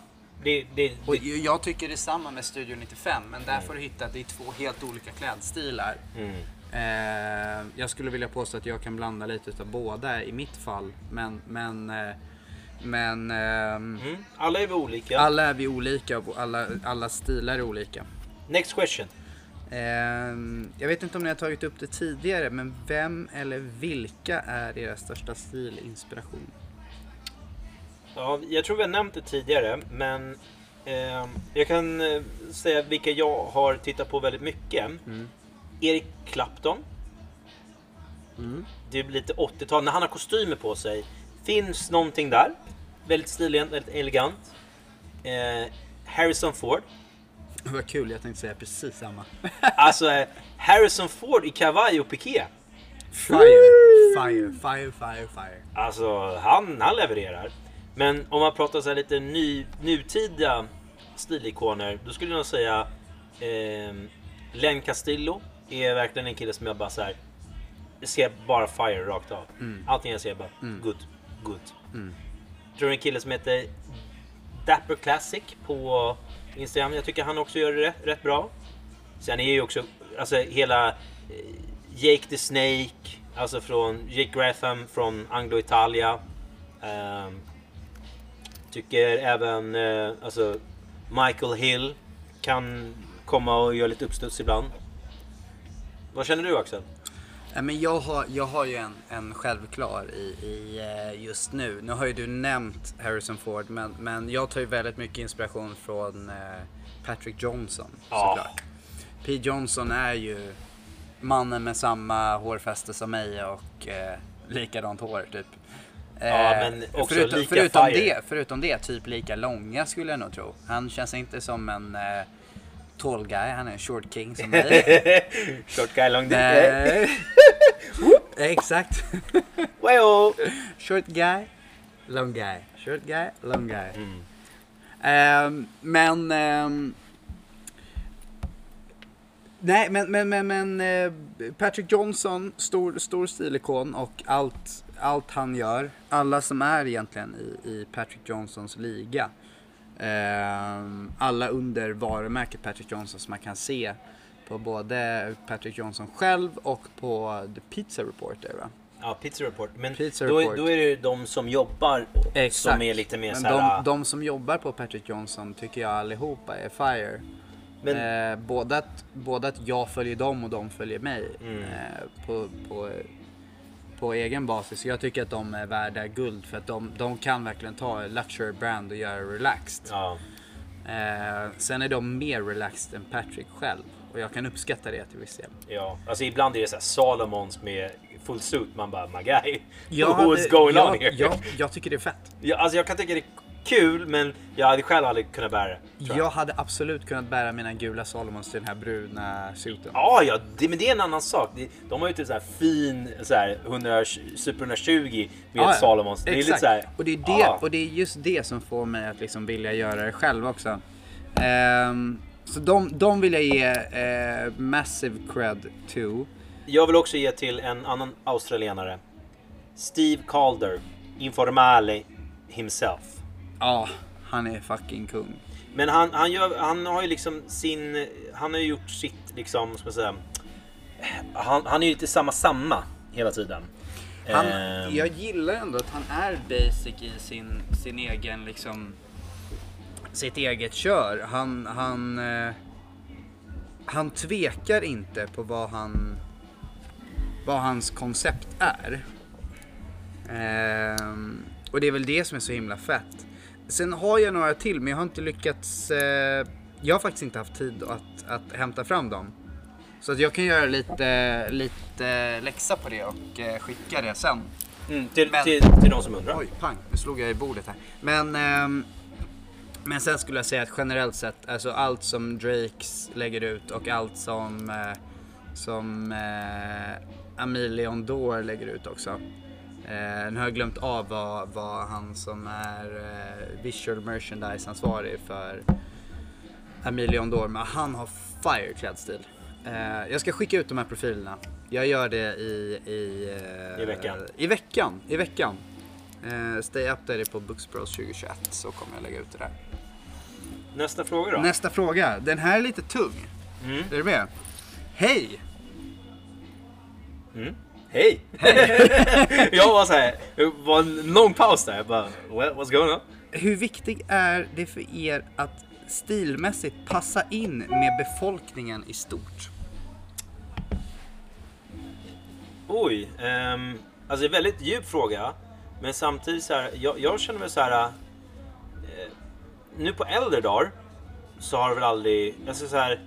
Speaker 2: Det, det,
Speaker 1: Och
Speaker 2: det,
Speaker 1: jag tycker det är samma med Studio 95, men där får du hitta att det är två helt olika klädstilar.
Speaker 2: mm.
Speaker 1: Eh, jag skulle vilja påstå att jag kan blanda lite utav båda i mitt fall, men, men, eh, men ehm,
Speaker 2: Mm. Alla är vi olika.
Speaker 1: alla är vi olika och alla, alla stilar är olika.
Speaker 2: Next question.
Speaker 1: Ehm, jag vet inte om ni har tagit upp det tidigare, men vem eller vilka är era största stilinspiration?
Speaker 2: Ja, jag tror vi har nämnt det tidigare, men eh, jag kan eh, säga vilka jag har tittat på väldigt mycket.
Speaker 1: Mm.
Speaker 2: Eric Clapton.
Speaker 1: Mm.
Speaker 2: Det är lite 80-tal. När han har kostymer på sig finns någonting där. Väldigt stilig, väldigt elegant. Eh, Harrison Ford.
Speaker 1: Vad kul, jag tänkte säga precis samma.
Speaker 2: Alltså eh, Harrison Ford i kavaj och piké.
Speaker 1: Fire, fire, fire, fire, fire.
Speaker 2: Alltså han, han levererar. Men om man pratar så här lite ny, nutida stilikoner. Då skulle jag nog säga eh, Len Castillo är verkligen en kille som jag bara så här. Ser bara fire rakt av. Allting jag ser bara good, good.
Speaker 1: Mm.
Speaker 2: Tror en kille som heter Dapper Classic på Instagram. Jag tycker han också gör det rätt, rätt bra. Sen är ju också alltså hela eh, Jake the Snake, alltså från Jake Gratham från Anglo Italia. Ehm, tycker även eh, alltså Michael Hill kan komma och göra lite uppstuds ibland. Vad känner du Axel?
Speaker 1: Ja, men jag, har, jag har ju en, en självklar i, i eh, just nu. Nu har ju du nämnt Harrison Ford men, men jag tar ju väldigt mycket inspiration från eh, Patrick Johnson såklart. P Johnson är ju mannen med samma hårfäste som mig och eh, likadant hår typ.
Speaker 2: Ja,
Speaker 1: Eh,
Speaker 2: men också
Speaker 1: förutom,
Speaker 2: lika
Speaker 1: förutom,
Speaker 2: fire.
Speaker 1: det, förutom det, typ lika långa skulle jag nog tro. Han känns inte som en eh, tall guy, han är en short king som mig.
Speaker 2: Short guy long dick.
Speaker 1: Nej. Exakt.
Speaker 2: Wow.
Speaker 1: Short guy, long guy. Short guy, long guy.
Speaker 2: Mm.
Speaker 1: Ehm, men... ehm, nej, men, men, men, men eh, Patrick Johnson, stor, stor stilikon och allt, allt han gör. Alla som är egentligen i, i Patrick Johnsons liga. Ehm, alla under varumärket Patrick Johnson som man kan se på både Patrick Johnson själv och på The Pizza Reporter. Va?
Speaker 2: Ja, Pizza Report. Men
Speaker 1: Pizza
Speaker 2: då,
Speaker 1: Report.
Speaker 2: då är det de som jobbar som är lite mer
Speaker 1: Men
Speaker 2: såhär...
Speaker 1: de, de som jobbar på Patrick Johnson tycker jag allihopa är fire.
Speaker 2: Men-
Speaker 1: Eh, både, att, både att jag följer dem och de följer mig
Speaker 2: Mm.
Speaker 1: eh, på, på, på egen basis. Jag tycker att de är värda guld för att de, de kan verkligen ta luxury brand och göra relaxed.
Speaker 2: Ja.
Speaker 1: Eh, sen är de mer relaxed än Patrick själv och jag kan uppskatta det till viss del.
Speaker 2: Ja, alltså ibland är det såhär Salomons med full suit. Man bara, my guy.
Speaker 1: Jag
Speaker 2: What's
Speaker 1: hade-
Speaker 2: going
Speaker 1: jag,
Speaker 2: on here?
Speaker 1: Jag, jag tycker det är fett.
Speaker 2: Ja, alltså jag kan tycka det kul, men jag hade själv aldrig kunnat bära det. tror
Speaker 1: Jag hade absolut kunnat bära mina gula Salomons till den här bruna suiten.
Speaker 2: Ja, ja, det, men det är en annan sak. De, de har ju typ så här fin så här 100, Super 120 med
Speaker 1: Ja, ja.
Speaker 2: Salomons. Det är lite
Speaker 1: Exakt.
Speaker 2: så här,
Speaker 1: och, det är det,
Speaker 2: ja.
Speaker 1: och det är just det som får mig att liksom vilja göra det själv också. Ehm, så de, de vill jag ge eh, massive cred to.
Speaker 2: Jag vill också ge till en annan australienare. Steve Calder, informale himself.
Speaker 1: Ja, han är fucking kung.
Speaker 2: Men han, han, gör, han har ju liksom sin... Han har ju gjort sitt liksom, ska man säga... Han, han är ju lite samma samma hela tiden.
Speaker 1: Han,
Speaker 2: Ehm,
Speaker 1: jag gillar ändå att han är basic i sin, sin egen liksom sitt eget kör. Han, han, eh, han tvekar inte på vad han vad hans koncept är. Ehm, och det är väl det som är så himla fett. Sen har jag några till men jag har inte lyckats. Eh, jag har faktiskt inte haft tid att, att hämta fram dem. Så att jag kan göra lite, lite läxa på det och eh, skicka det sen.
Speaker 2: mm, till,
Speaker 1: men-
Speaker 2: till, till de som undrar.
Speaker 1: Oj, pang, nu slog jag i bordet här. Men, ehm, men sen skulle jag säga att generellt sett, alltså allt som Drakes lägger ut och allt som, eh, som eh, Amelion Dore lägger ut också. Eh, nu har jag glömt av vad, vad han som är eh, visual merchandise ansvarig för Amelion Dore, men han har fire klädstil. Eh, jag ska skicka ut de här profilerna. Jag gör det i... I, eh,
Speaker 2: I veckan.
Speaker 1: I veckan. I veckan. Eh, stay updated på Bookspros 2021 så kommer jag lägga ut det där.
Speaker 2: Nästa fråga då.
Speaker 1: Nästa fråga. Den här är lite tung.
Speaker 2: Mm.
Speaker 1: Är du med? Hej!
Speaker 2: Mm. Hej! jag var såhär, det var en lång paus där. Jag bara, well, what's going on?
Speaker 1: Hur viktigt är det för er att stilmässigt passa in med befolkningen i stort?
Speaker 2: Oj, um, alltså en väldigt djup fråga. Men samtidigt så här, jag, jag känner mig så här. eh, nu på äldre dagar så har det väl aldrig, alltså så här,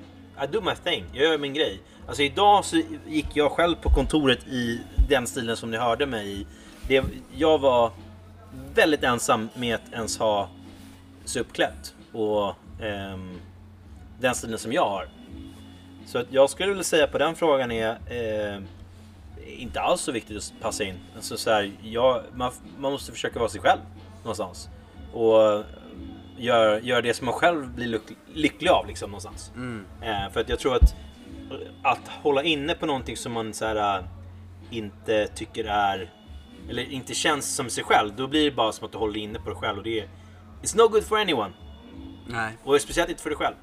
Speaker 2: I do my thing, jag gör min grej. Alltså idag så gick jag själv på kontoret i den stilen som ni hörde mig i. Det, jag var väldigt ensam med att ens ha sig uppklätt och ehm, den stilen som jag har. Så att jag skulle vilja säga på den frågan är eh, inte alls så viktigt att passa in. Alltså så här, jag, man, man måste försöka vara sig själv någonstans. Och göra gör det som man själv blir lyck, lycklig av liksom någonstans. Eh, för att jag tror att att hålla inne på någonting som man så här, äh, inte tycker är eller inte känns som sig själv, då blir det bara som att du håller inne på dig själv och det är It's no good for anyone.
Speaker 1: Nej.
Speaker 2: Och speciellt inte för dig själv.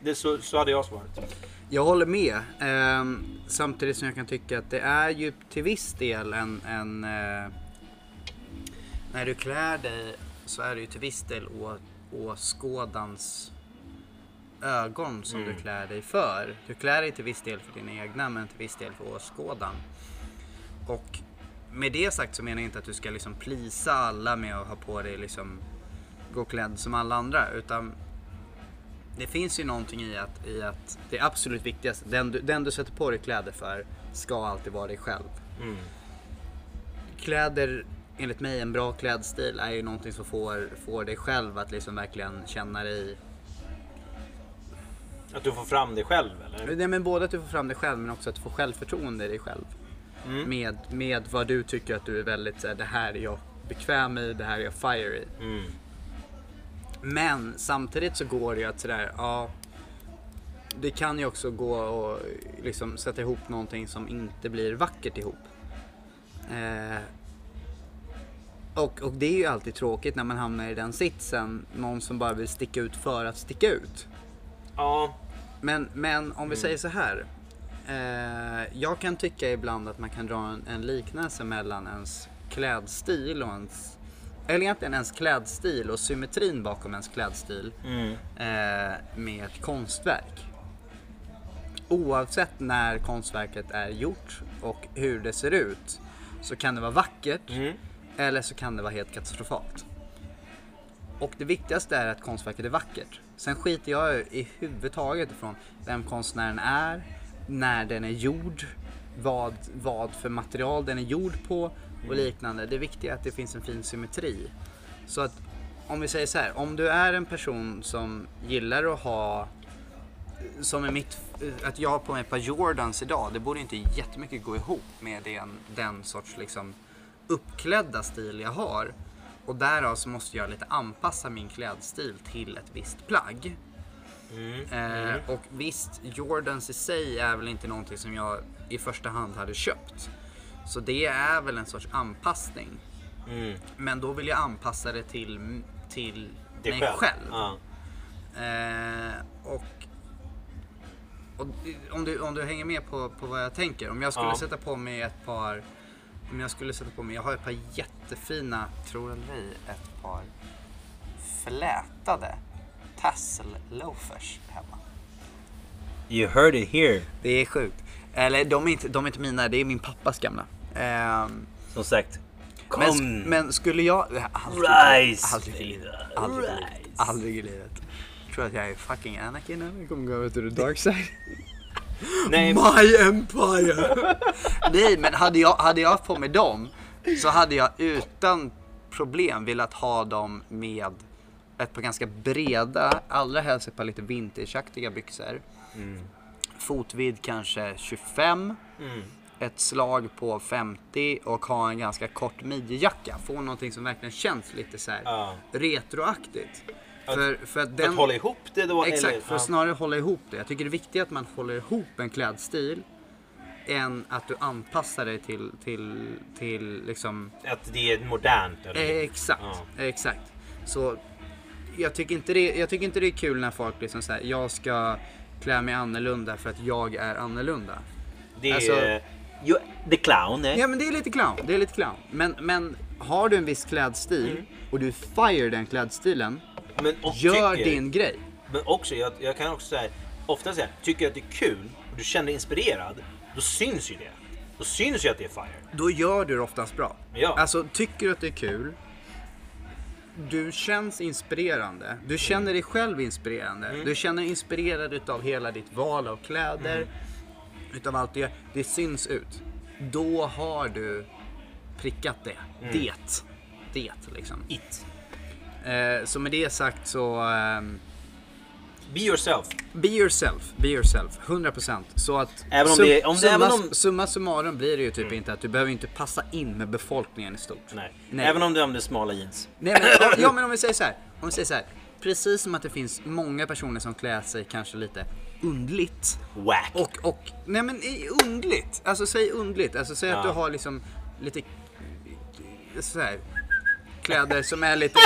Speaker 2: Det så, så hade jag svarat.
Speaker 1: Jag håller med. Ehm, samtidigt som jag kan tycka att det är ju till viss del en... en eh, när du klär dig så är det ju till viss del å, åskådans ögon som du klär dig för. Du klär dig till viss del för dina egna men till viss del för åskådan. Och med det sagt så menar jag inte att du ska liksom plisa alla med att ha på dig liksom gå klädd som alla andra utan det finns ju någonting i att, i att det absolut viktigaste, den du, den du sätter på dig kläder för, ska alltid vara dig själv.
Speaker 2: Mm.
Speaker 1: Kläder enligt mig en bra klädstil är ju någonting som får, får dig själv att liksom verkligen känna dig
Speaker 2: Att du får fram det själv eller?
Speaker 1: Nej, men både att du får fram dig själv men också att du får självförtroende i dig själv.
Speaker 2: Mm.
Speaker 1: Med, med vad du tycker att du är väldigt det här är jag bekväm i, det här är jag fire i.
Speaker 2: Mm.
Speaker 1: Men samtidigt så går det ju att sådär, ja. Det kan ju också gå och liksom sätta ihop någonting som inte blir vackert ihop. Eh, och, och det är ju alltid tråkigt när man hamnar i den sitsen. Någon som bara vill sticka ut för att sticka ut.
Speaker 2: Ja.
Speaker 1: Men, men om vi säger så här. Eh, jag kan tycka ibland att man kan dra en, en liknelse mellan ens klädstil och ens... Eller egentligen ens klädstil och symmetrin bakom ens klädstil
Speaker 2: Mm.
Speaker 1: eh, med ett konstverk. Oavsett när konstverket är gjort och hur det ser ut så kan det vara vackert
Speaker 2: Mm.
Speaker 1: eller så kan det vara helt katastrofalt. Och det viktigaste är att konstverket är vackert. Sen skiter jag i huvudtaget ifrån vem konstnären är, när den är gjord, vad, vad för material den är gjord på och liknande. Det viktiga är att det finns en fin symmetri. Så att om vi säger så här, om du är en person som gillar att ha som är mitt, att jag har på mig ett par Jordans idag, det borde inte jättemycket gå ihop med den, den sorts liksom uppklädda stil jag har. Och därav så måste jag lite anpassa min klädstil till ett visst plagg.
Speaker 2: Mm.
Speaker 1: Eh, och visst, Jordans i sig är väl inte någonting som jag i första hand hade köpt. Så det är väl en sorts anpassning.
Speaker 2: Mm.
Speaker 1: Men då vill jag anpassa det till, till
Speaker 2: Det
Speaker 1: mig själv.
Speaker 2: Ja.
Speaker 1: Eh, och och om, du, om du hänger med på, på vad jag tänker. Om jag skulle
Speaker 2: Ja.
Speaker 1: sätta på mig ett par om jag skulle sätta på mig, jag har ett par jättefina, tror eller ej, ett par flätade tassel loafers hemma.
Speaker 2: You heard it here.
Speaker 1: Det är sjukt. Eller de är inte, de är inte mina, det är min pappas gamla. Ehm,
Speaker 2: Som sagt. Kom.
Speaker 1: men, men skulle jag... Aldrig,
Speaker 2: Rise,
Speaker 1: aldrig, i livet. Aldrig,
Speaker 2: rise.
Speaker 1: aldrig i livet. Jag tror att jag är fucking Anakin eller kommer gå över till the dark side.
Speaker 2: Nej,
Speaker 1: My Empire! Nej, men hade jag, hade jag på mig dem så hade jag utan problem velat ha dem med ett par ganska breda, allra helst ett par lite vintageaktiga byxor. Fotvidd kanske 25.
Speaker 2: Mm.
Speaker 1: Ett slag på 50 och ha en ganska kort midjejacka. Få någonting som verkligen känns lite så här
Speaker 2: Ja.
Speaker 1: retroaktigt.
Speaker 2: Att-
Speaker 1: För, för att
Speaker 2: Att
Speaker 1: den...
Speaker 2: hålla ihop det då?
Speaker 1: Exakt,
Speaker 2: eller?
Speaker 1: för att snarare hålla ihop det. Jag tycker det är viktigt att man håller ihop en klädstil än att du anpassar dig till, till, till liksom...
Speaker 2: Att det är modernt? Eller?
Speaker 1: Eh, exakt,
Speaker 2: Ja.
Speaker 1: exakt. Så jag tycker, inte det, jag tycker inte det är kul när folk liksom säger jag ska klä mig annorlunda för att jag är annorlunda.
Speaker 2: Det är...
Speaker 1: alltså-
Speaker 2: Jo, the clown, eh?
Speaker 1: Ja men det är lite clown, det är lite clown. Men, men har du en viss klädstil
Speaker 2: Mm.
Speaker 1: och du fire den klädstilen,
Speaker 2: Men,
Speaker 1: gör
Speaker 2: tycker,
Speaker 1: din grej.
Speaker 2: Men också, jag, jag kan också säga, ofta säga, tycker jag att det är kul och du känner dig inspirerad, då syns ju det. Då syns ju att det är fire.
Speaker 1: Då gör du det oftast bra.
Speaker 2: Ja.
Speaker 1: Alltså, tycker du att det är kul, du känns inspirerande, du känner dig själv inspirerande,
Speaker 2: Mm.
Speaker 1: du känner dig inspirerad utav hela ditt val av kläder,
Speaker 2: Mm.
Speaker 1: utav allt det, det syns ut. Då har du prickat det.
Speaker 2: Mm.
Speaker 1: Det. Det liksom.
Speaker 2: It.
Speaker 1: Eh, så med det sagt så ehm,
Speaker 2: Be yourself.
Speaker 1: Be yourself, be yourself, 100%. Så att
Speaker 2: Även om
Speaker 1: sum-
Speaker 2: det- om det-
Speaker 1: summa,
Speaker 2: om-
Speaker 1: summa summarum blir det ju typ inte att du behöver inte passa in med befolkningen i stort.
Speaker 2: Nej.
Speaker 1: Nej.
Speaker 2: Även om du använder smala jeans.
Speaker 1: Nej men, ja, men om vi säger så här, om vi säger så här. Precis som att det finns många personer som klär sig kanske lite undligt.
Speaker 2: Whack.
Speaker 1: Och, och, nej men undligt. Alltså säg undligt. Alltså säg att
Speaker 2: Ja.
Speaker 1: du har liksom lite så här, kläder som är lite...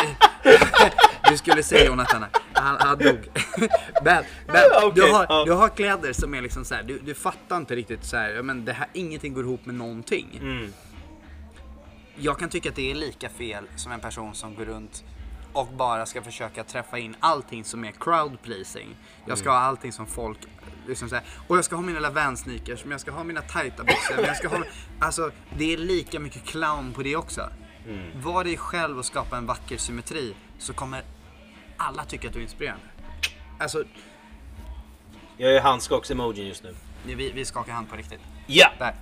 Speaker 1: du skulle se Jonathan här. Han, han dog. men, men
Speaker 2: okej,
Speaker 1: du, har,
Speaker 2: ja.
Speaker 1: du har kläder som är liksom så här, du, du fattar inte riktigt så här, men det här, ingenting går ihop med någonting.
Speaker 2: Mm.
Speaker 1: Jag kan tycka att det är lika fel som en person som går runt och bara ska försöka träffa in allting som är crowd pleasing. Jag ska ha allting som folk liksom säger. Och jag ska ha mina lilla Vans-sneakers, men jag ska ha mina tajta byxor. Men jag ska ha, alltså, det är lika mycket clown på det också. Var dig själv och skapa en vacker symmetri så kommer alla tycka att du är inspirerande. Alltså,
Speaker 2: Jag är handskaks-emoji just nu.
Speaker 1: vi, vi skakar hand på riktigt.
Speaker 2: Ja!
Speaker 1: Där.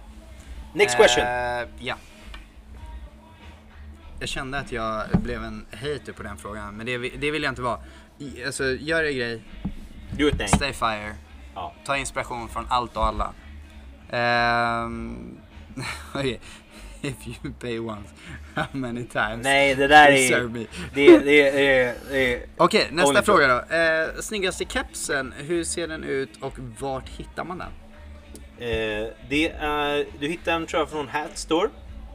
Speaker 2: Next question.
Speaker 1: Eh, ja. jag kände att jag blev en hater på den frågan, men det, det vill jag inte vara. I- Alltså, gör er grej,
Speaker 2: Do it thing.
Speaker 1: stay fire,
Speaker 2: Ja.
Speaker 1: ta inspiration från allt och alla. Ehm, Okej, if you pay once, how many times?
Speaker 2: Nej, det där
Speaker 1: you
Speaker 2: är...
Speaker 1: serve me?
Speaker 2: Det, det, det, det,
Speaker 1: Okej, nästa
Speaker 2: Only
Speaker 1: fråga då. Eh, snyggaste kepsen, hur ser den ut och vart hittar man den?
Speaker 2: Eh, det är, du hittar den tror jag från Hat Store.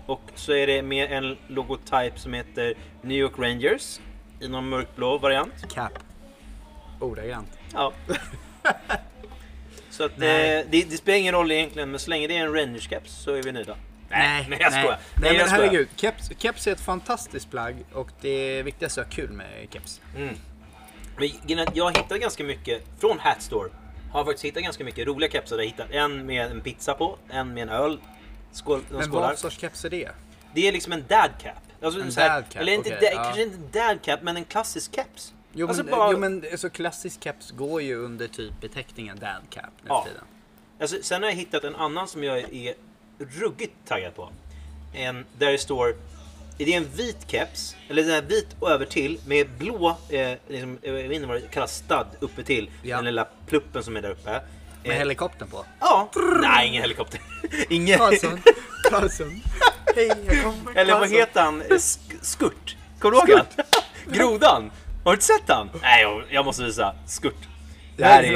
Speaker 2: Och så är det med en logotyp som heter New York Rangers. I någon mörkblå variant.
Speaker 1: Cap. Ordagrant.
Speaker 2: Ja. så att eh, det, det spelar ingen roll egentligen, men så länge det är en Rangers-keps så är vi nöjda. Nej jag skojar.
Speaker 1: Nej,
Speaker 2: Nej,
Speaker 1: men herregud. Keps, keps är ett fantastiskt plagg och det viktigaste är att ha kul med keps.
Speaker 2: Mm. Men jag hittar ganska mycket från Hat Store. Har faktiskt hittat ganska mycket roliga kepsar. Jag hittat en med en pizza på, en med en öl. Skål,
Speaker 1: Men
Speaker 2: skålar.
Speaker 1: vad sorts keps är det?
Speaker 2: Det är liksom en dad cap. Alltså
Speaker 1: En
Speaker 2: här-
Speaker 1: dad cap,
Speaker 2: Eller inte,
Speaker 1: okej,
Speaker 2: dad,
Speaker 1: ja.
Speaker 2: kanske inte dad cap, men en klassisk keps.
Speaker 1: Jo,
Speaker 2: Alltså
Speaker 1: men,
Speaker 2: bara-
Speaker 1: jo men alltså, klassisk keps går ju under typ beteckningen dad cap nu
Speaker 2: Ja.
Speaker 1: tiden.
Speaker 2: Alltså, sen har jag hittat en annan som jag är ruggigt taggad på. En, där det står... Det är en vit keps, eller den här vit över till med blå, eh, liksom, jag vet inte vad det kallas, stud uppe till.
Speaker 1: Ja.
Speaker 2: Den lilla pluppen som är där uppe.
Speaker 1: Med
Speaker 2: Eh,
Speaker 1: helikoptern på.
Speaker 2: Ja. Nej, ingen helikopter. ingen.
Speaker 1: Karlsson. Karlsson. Hej, jag kommer.
Speaker 2: Eller vad heter han? Eh, Sk- Skurt. Kommer du ihåg? Grodan. Har du inte sett han? Nej, jag, jag måste visa. Skurt. Det här är...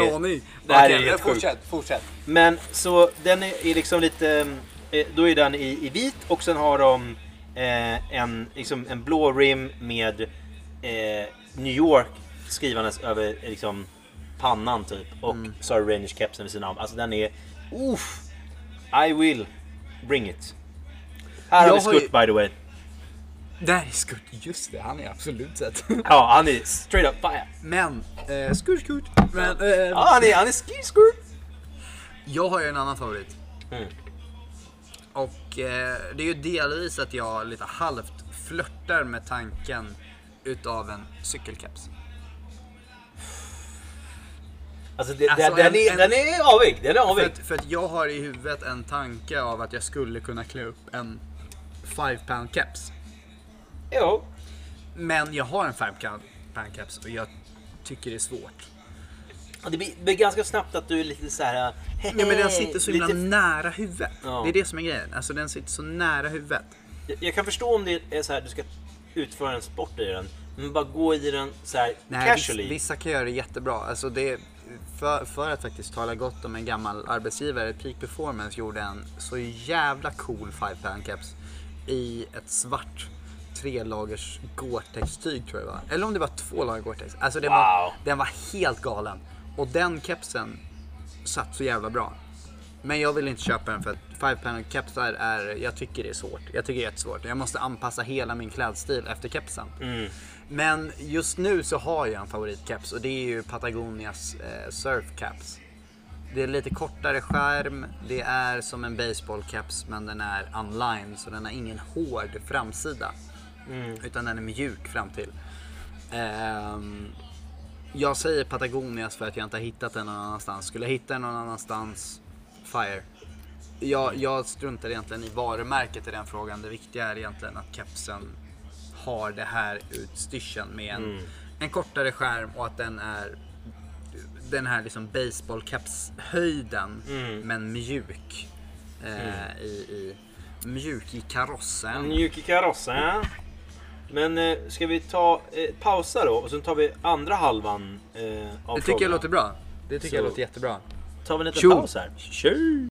Speaker 2: det här är
Speaker 1: Okej,
Speaker 2: helt sjukt.
Speaker 1: fortsätt, fortsätt.
Speaker 2: Men så den är, är liksom lite... eh, Då är den i, i vit och sen har de eh, en, liksom en blå rim med eh, New York skrivandes över eh, liksom pannan typ. Och
Speaker 1: Mm.
Speaker 2: så har Rangers kepsen vid sidan om. Alltså den är... Uff! I will bring it. Här
Speaker 1: Jag
Speaker 2: har vi Skurt by the way.
Speaker 1: Där är Skurt, just det, han är absolut sett.
Speaker 2: Ja, han är straight up fire.
Speaker 1: Men, eh, skurt skurt. Men, eh,
Speaker 2: Ja, han är, han är skurt.
Speaker 1: jag har ju en annan favorit.
Speaker 2: Mm.
Speaker 1: Och eh, det är ju delvis att jag lite halvt flörtar med tanken utav en cykelkeps.
Speaker 2: Alltså, det,
Speaker 1: Alltså,
Speaker 2: den,
Speaker 1: en-
Speaker 2: är,
Speaker 1: en-
Speaker 2: den är avig. Den är
Speaker 1: För
Speaker 2: avig.
Speaker 1: att, för att jag har i huvudet en tanke av att jag skulle kunna klä upp en 5 pound keps.
Speaker 2: Jo.
Speaker 1: Men jag har en 5 pound keps och jag tycker det är svårt.
Speaker 2: Ja, Det blir, blir ganska snabbt att du är lite så här.
Speaker 1: Nej men den sitter så himla
Speaker 2: lite,
Speaker 1: nära huvudet.
Speaker 2: Ja.
Speaker 1: Det är det som är grejen. Alltså den sitter så nära huvudet.
Speaker 2: jag, jag kan förstå om det är så här du ska utföra en sport i den. Men bara gå i den så här
Speaker 1: Nej,
Speaker 2: casually.
Speaker 1: Vissa, vissa kan göra det jättebra. Alltså det, för, för att faktiskt tala gott om en gammal arbetsgivare, Peak Performance gjorde en så jävla cool 5 pound caps i ett svart trelagers Gore-Tex-tyg tror jag det var. Eller om det var två lager Gore-Tex. Alltså var,
Speaker 2: Wow.
Speaker 1: den var helt galen. Och den kepsen satt så jävla bra. Men jag vill inte köpa den för att 5 pound kepsar är, jag tycker det är svårt. Jag tycker det är jättesvårt. Jag måste anpassa hela min klädstil efter kepsen.
Speaker 2: Mm.
Speaker 1: Men just nu så har jag en favoritkeps och det är ju Patagonias eh, Surf Caps. Det är lite kortare skärm, det är som en baseballkeps men den är unlined så den har ingen hård framsida. Utan den är mjuk fram till. Ehm, jag säger Patagonias för att jag inte har hittat den någon annanstans. Skulle jag hitta den någon annanstans, fire. Jag, jag struntar egentligen i varumärket i den frågan. Det viktiga är egentligen att kepsen har det här utstyrseln med en, en kortare skärm och att den är den här liksom baseballcaps-höjden men mjuk. Eh, i, i, mjuk i karossen.
Speaker 2: Mjuk i karossen. Men eh, ska vi ta eh, pausa då och sen tar vi andra halvan eh, av
Speaker 1: Det tycker jag låter bra. Det tycker jag
Speaker 2: Så-
Speaker 1: låter jättebra.
Speaker 2: tar vi en liten
Speaker 1: Tjo.
Speaker 2: paus här. Tjo.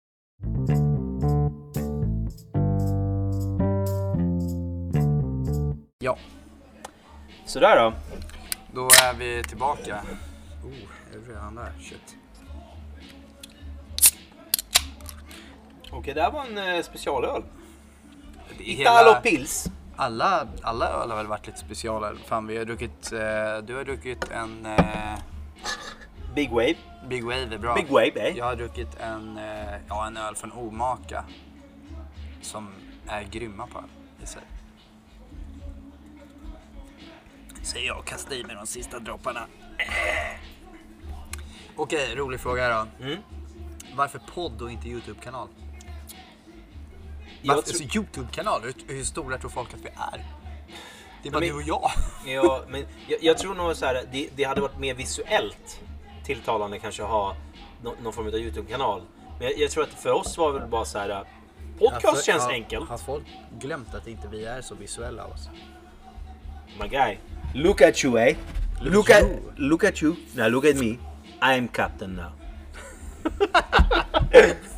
Speaker 1: Ja,
Speaker 2: Sådär då.
Speaker 1: då är vi tillbaka. Oh, är det redan där? Shit.
Speaker 2: Okej, det här var en eh, specialöl.
Speaker 1: Det är
Speaker 2: Italo Pils.
Speaker 1: Alla, alla öl har väl varit lite specialare. Fan, vi har druckit, eh, du har druckit en eh,
Speaker 2: Big Wave.
Speaker 1: Big Wave är bra.
Speaker 2: Big Wave, eh?
Speaker 1: Jag har druckit en, eh, ja, en öl från Omaka. Som är grymma på öl i sig. Säger jag och kastar i mig de sista dropparna. Okej, rolig fråga då.
Speaker 2: Mm.
Speaker 1: Varför podd och inte YouTube-kanal?
Speaker 2: Jag
Speaker 1: Varför,
Speaker 2: tror-
Speaker 1: alltså, YouTube-kanal, hur, hur stora tror folk att vi är? Det är bara
Speaker 2: Men-
Speaker 1: du och jag.
Speaker 2: Ja, men jag, jag tror nog så här, det, det hade varit mer visuellt tilltalande kanske att ha nå- någon form av YouTube-kanal. Men jag, jag tror att för oss var det väl bara så här. Podcast
Speaker 1: Alltså,
Speaker 2: känns
Speaker 1: har-
Speaker 2: enkelt.
Speaker 1: Har folk glömt att inte vi är så visuella av oss?
Speaker 2: My guy. Look at you, eh?
Speaker 1: Look
Speaker 2: Look
Speaker 1: at you.
Speaker 2: look at you. Now look at me. I'm captain now.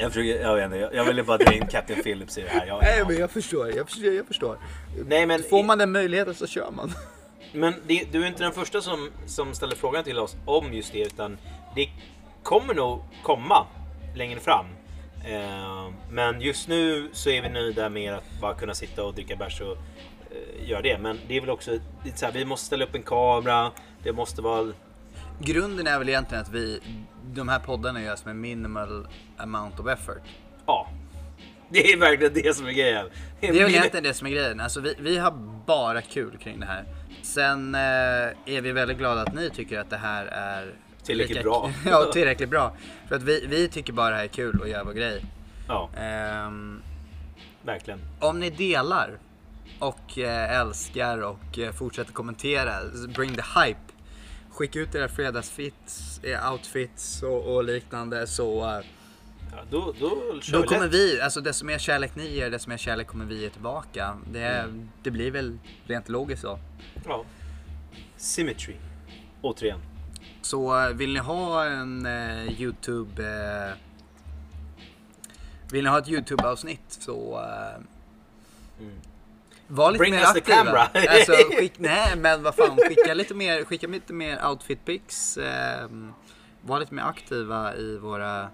Speaker 2: Jag försöker, jag vet inte, jag, jag ville bara dra in Captain Phillips i det här. Jag,
Speaker 1: Nej men jag förstår, jag förstår, jag förstår.
Speaker 2: Nej, men-
Speaker 1: Får man den möjligheten så kör man.
Speaker 2: Men det, du är inte den första som, som ställer frågan till oss om just det, utan det kommer nog komma längre fram. Eh, men just nu så är vi nöjda med att bara kunna sitta och dricka bärs och eh, göra det. Men det är väl också, är så här, vi måste ställa upp en kamera, det måste vara...
Speaker 1: Grunden är väl egentligen att vi, de här poddarna görs med minimal amount of effort.
Speaker 2: Ja. Det är verkligen det som är grejen.
Speaker 1: Det är väl egentligen det som är grejen. Alltså vi, vi har bara kul kring det här. Sen eh, är vi väldigt glada att ni tycker att det här är
Speaker 2: Tillräckligt bra.
Speaker 1: ja, tillräckligt bra. För att vi, vi tycker bara det här är kul och gör vår grej.
Speaker 2: Ja,
Speaker 1: Ehm,
Speaker 2: verkligen.
Speaker 1: om ni delar och eh, älskar och eh, fortsätter kommentera, bring the hype. Skicka ut era fredagsfits, eh, outfits och, och liknande så eh,
Speaker 2: Ja, då, då
Speaker 1: då kommer vi, alltså desto mer kärlek ni ger, desto mer kärlek kommer vi ge tillbaka. Det, det blir väl rent logiskt så.
Speaker 2: Ja. Symmetry. Återigen.
Speaker 1: Så eh, vill ni ha en eh, Youtube... Eh, vill ni ha ett Youtube-avsnitt så... Eh, Var lite
Speaker 2: Bring
Speaker 1: mer
Speaker 2: us the
Speaker 1: aktiva.
Speaker 2: camera.
Speaker 1: alltså, skick, nej men vad fan, skicka lite mer, skicka lite mer outfit pics. Eh, var lite mer aktiva i våra...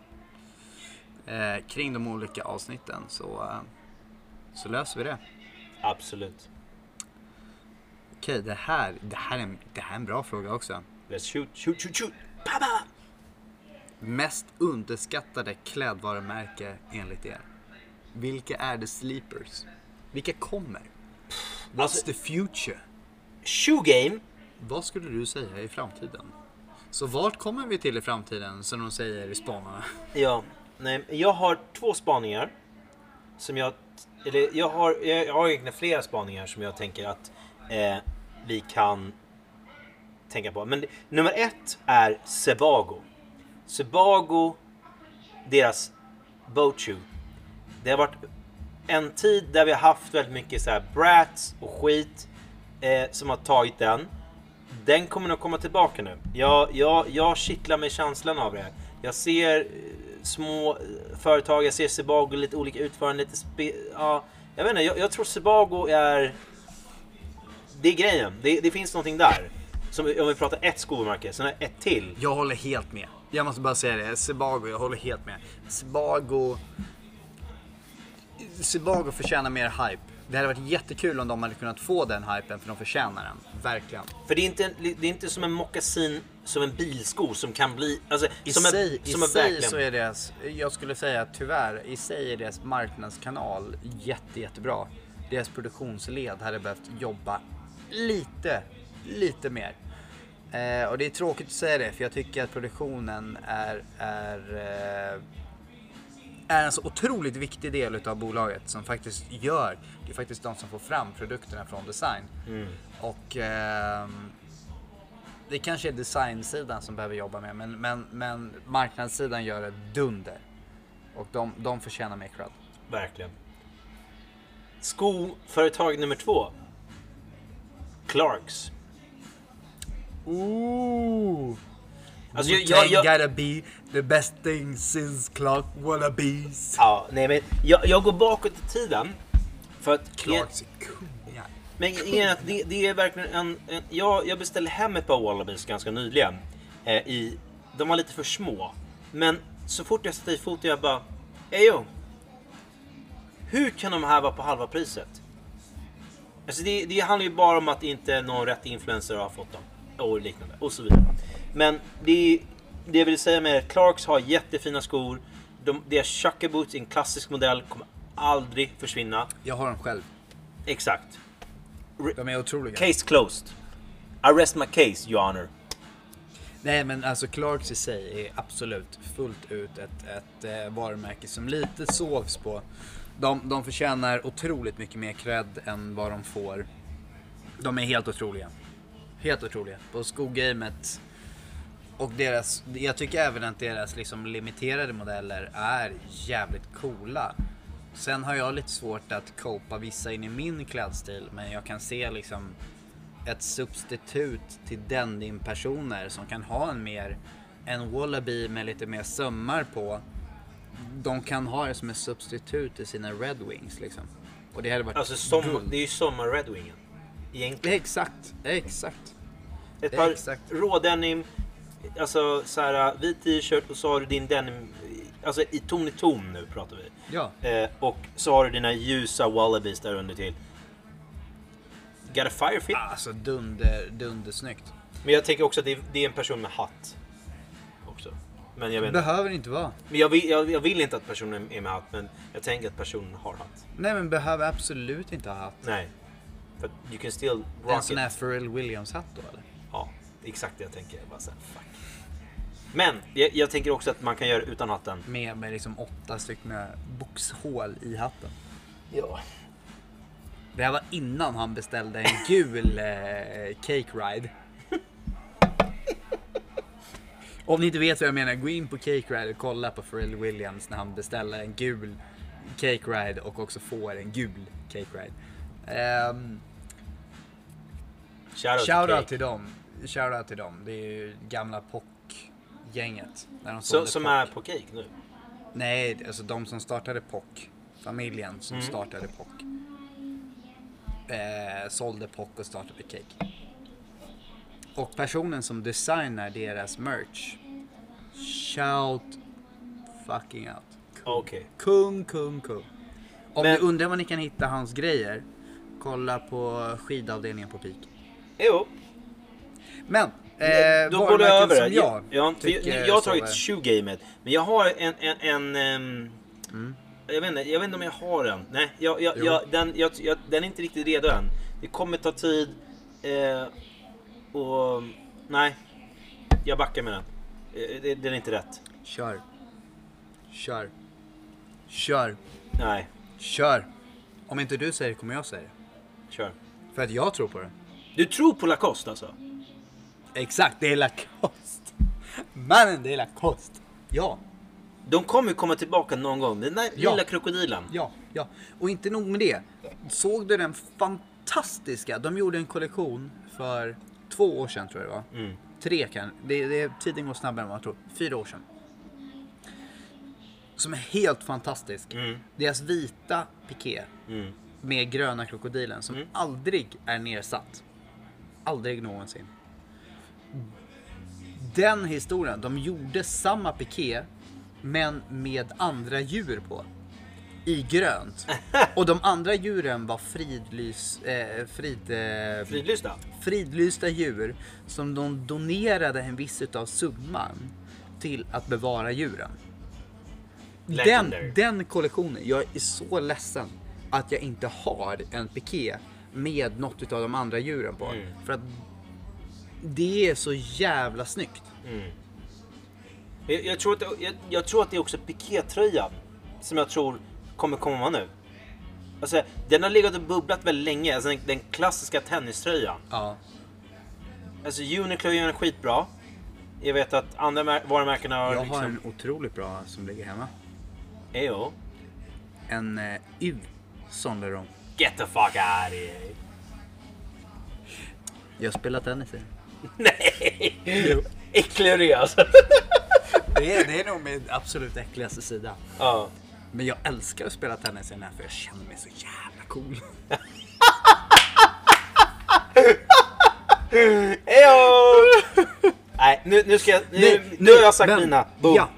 Speaker 1: Eh, kring de olika avsnitten så, eh, så löser vi det.
Speaker 2: Absolut.
Speaker 1: Okej, det här, det, här är, en- det här är en bra fråga också.
Speaker 2: Let's shoot, shoot, shoot, shoot. Papa!
Speaker 1: Mest underskattade klädvarumärke enligt er? Vilka är the sleepers? Vilka kommer? What's
Speaker 2: Alltså-
Speaker 1: the future?
Speaker 2: Shoe game.
Speaker 1: Vad skulle du säga i framtiden? Så vart kommer vi till i framtiden som de säger i spanarna?
Speaker 2: Ja, nej, jag har två spaningar. Som jag, eller jag har, jag har egentligen flera spaningar som jag tänker att eh, vi kan tänka på. Men nummer ett är Sebago. Sebago, deras boat shoe. Det har varit en tid där vi har haft väldigt mycket så här brats och skit eh, som har tagit den. Den kommer nog komma tillbaka nu. Jag, jag, jag kittlar mig känslan av det. Jag ser eh, små eh, företag, jag ser Sebago, lite olika utförande, lite spe, ja, Jag vet inte, jag, jag tror Sebago är... Det är grejen. Det, det finns någonting där. Som, om vi pratar ett skomärke, sen är ett till.
Speaker 1: Jag håller helt med. Jag måste bara säga det. Sebago, jag håller helt med. Sebago... Sebago förtjänar mer hype. Det hade varit jättekul om de hade kunnat få den hypen för de förtjänar den. Verkligen.
Speaker 2: För det är inte, det är inte som en mockasin, som en bilsko som kan bli... Alltså,
Speaker 1: I
Speaker 2: som
Speaker 1: sig,
Speaker 2: en, som
Speaker 1: i
Speaker 2: en
Speaker 1: sig
Speaker 2: verkligen-
Speaker 1: så är deras, jag skulle säga tyvärr, i sig är deras marknadskanal jätte, jättebra. Deras produktionsled hade behövt jobba lite, lite mer. Eh, och det är tråkigt att säga det för jag tycker att produktionen är, är, eh, är en så otroligt viktig del utav bolaget som faktiskt gör, det är faktiskt de som får fram produkterna från design. Och ehm, det kanske är designsidan som behöver jobba med men, men, men marknadssidan gör ett dunder. Och de, de förtjänar mer cred.
Speaker 2: Verkligen. Skoföretag nummer två. Clarks.
Speaker 1: Ooh.
Speaker 2: Alltså, jag, jag, jag,
Speaker 1: gotta be the best thing since Clark wannabes.
Speaker 2: ja, nej, men jag, jag går bakåt i tiden. För att...
Speaker 1: Clarks kungar.
Speaker 2: Men det, det är verkligen en... en jag, jag beställde hem ett par Wallabies ganska nyligen. Eh, i, de var lite för små. Men så fort jag satte i foten jag bara... Ejo! Hur kan de här vara på halva priset? Alltså det, det handlar ju bara om att inte någon rätt influencer har fått dem. Och liknande. Och så vidare. Men det, det jag vill säga med att Clarks har jättefina skor. De, deras Chucker Boots i en klassisk modell kommer aldrig försvinna.
Speaker 1: Jag har dem själv.
Speaker 2: Exakt.
Speaker 1: De är otroliga.
Speaker 2: Case closed. I rest my case, your honor.
Speaker 1: Nej men alltså Clarks i sig är absolut fullt ut ett, ett eh, varumärke som lite sovs på De, de förtjänar otroligt mycket mer cred än vad de får. De är helt otroliga. Helt otroliga. På skogamet. Och deras, jag tycker även att deras liksom limiterade modeller är jävligt coola. Sen har jag lite svårt att copa vissa in i min klädstil. Men jag kan se liksom ett substitut till denim-personer som kan ha en mer en wallaby med lite mer sömmar på. De kan ha det som ett substitut till sina Red Wings liksom. Och det hade varit
Speaker 2: Alltså som, det är ju sommar Red Wingen. Egentligen.
Speaker 1: Exakt, exakt.
Speaker 2: Ett par
Speaker 1: Exakt.
Speaker 2: rådenim, alltså så här vit t-shirt och så har du din denim, alltså i ton i ton nu pratar vi.
Speaker 1: Ja.
Speaker 2: Eh, och så har du dina ljusa wallabies där under till. Got a fire fit.
Speaker 1: Alltså dunder, dundersnyggt.
Speaker 2: Men jag tänker också att det är, det är en person med hatt. Också. Men jag, vet, inte.
Speaker 1: Behöver inte vara.
Speaker 2: men jag, vill, jag, jag vill inte att personen är med hatt, men jag tänker att personen har hatt.
Speaker 1: Nej men behöver absolut inte ha hatt.
Speaker 2: Nej. För you can still
Speaker 1: En
Speaker 2: rock
Speaker 1: sån
Speaker 2: it.
Speaker 1: här Pharrell Williams hatt då eller?
Speaker 2: Ja, exakt det jag tänker. Jag Bara så här, fuck. Men jag, jag tänker också att man kan göra utan hatten.
Speaker 1: Med, med liksom åtta stycken boxhål i hatten.
Speaker 2: Ja.
Speaker 1: Det här var innan han beställde en gul eh, cake ride. Om ni inte vet vad jag menar, gå in på Cake Ride och kolla på Pharrell Williams när han beställer en gul Cake Ride och också får en gul Cake Ride. Um,
Speaker 2: Shoutout till
Speaker 1: Shoutout
Speaker 2: Cake.
Speaker 1: till dem. Shoutout till dem. Det är ju gamla POC-gänget. När de
Speaker 2: Så, som
Speaker 1: POC.
Speaker 2: är på Cake nu.
Speaker 1: Nej, alltså de som startade POC. Familjen som
Speaker 2: Mm.
Speaker 1: startade POC. Eh, sålde POC och startade Cake. Och personen som designar deras merch. Shout fucking out.
Speaker 2: Okej.
Speaker 1: Kung, kung, kung. Om
Speaker 2: Men-
Speaker 1: ni undrar var ni kan hitta hans grejer. Kolla på skidavdelningen på Peak.
Speaker 2: Jo,
Speaker 1: Men, eh,
Speaker 2: då går det
Speaker 1: varumärken
Speaker 2: över.
Speaker 1: som jag
Speaker 2: jag, jag, jag har tagit shoegamet. Men jag har en... en, en ehm,
Speaker 1: Mm.
Speaker 2: jag, vet inte, jag vet inte om jag har den. Nej, jag, jag, jag, den, den är inte riktigt redo än. Det kommer ta tid. Eh, och... Nej. Jag backar med den. Eh, det- Den är inte rätt.
Speaker 1: Kör. Kör. Kör.
Speaker 2: Nej,
Speaker 1: Kör. Om inte du säger det kommer jag säga det.
Speaker 2: kör.
Speaker 1: För att jag tror på det.
Speaker 2: Du tror på Lacoste alltså?
Speaker 1: Exakt, det är Lacoste. Mannen, det är Lacoste. Ja,
Speaker 2: De kommer komma tillbaka någon gång. Den där
Speaker 1: Ja.
Speaker 2: lilla krokodilen.
Speaker 1: ja, ja. Och inte nog med det. Såg du den fantastiska? De gjorde en kollektion för två år sedan tror jag det var.
Speaker 2: Mm.
Speaker 1: Tre kan, det, det, tiden går snabbare än vad man tror. Fyra år sedan. Som är helt fantastisk.
Speaker 2: Mm.
Speaker 1: Deras vita piké
Speaker 2: Mm.
Speaker 1: med gröna krokodilen som aldrig är nedsatt. Aldrig någonsin. Den historien, de gjorde samma piké men med andra djur på. I grönt. Och de andra djuren var fridlys, eh, frid, eh,
Speaker 2: Fridlysta?
Speaker 1: fridlysta djur som de donerade en viss utav summan till att bevara djuren. Den,
Speaker 2: Legendary.
Speaker 1: den kollektionen, jag är så ledsen att jag inte har en piké med något utav de andra djuren på.
Speaker 2: Mm.
Speaker 1: För att det är så jävla snyggt.
Speaker 2: Mm. Jag, jag, tror att, jag, jag tror att det är också pikétröjan som jag tror kommer komma nu. Alltså, den har legat och bubblat väldigt länge, alltså den, den klassiska tenniströjan.
Speaker 1: Ja.
Speaker 2: Alltså Uniqlo gör den skitbra. Jag vet att andra mär- varumärken har
Speaker 1: Jag har
Speaker 2: liksom...
Speaker 1: en otroligt bra som ligger hemma.
Speaker 2: Ejo.
Speaker 1: En eh, U Sonderon.
Speaker 2: Get the fuck out of here.
Speaker 1: Jag spelar tennis i.
Speaker 2: Nej! Äcklig du alltså.
Speaker 1: Det är, det är nog min absolut äckligaste sida.
Speaker 2: ja.
Speaker 1: Men jag älskar att spela tennis i den här för jag känner mig så jävla cool.
Speaker 2: Ejo! Nej, nu, nu ska jag... Nu, nu har jag sagt
Speaker 1: men-
Speaker 2: mina. Boom.
Speaker 1: Ja.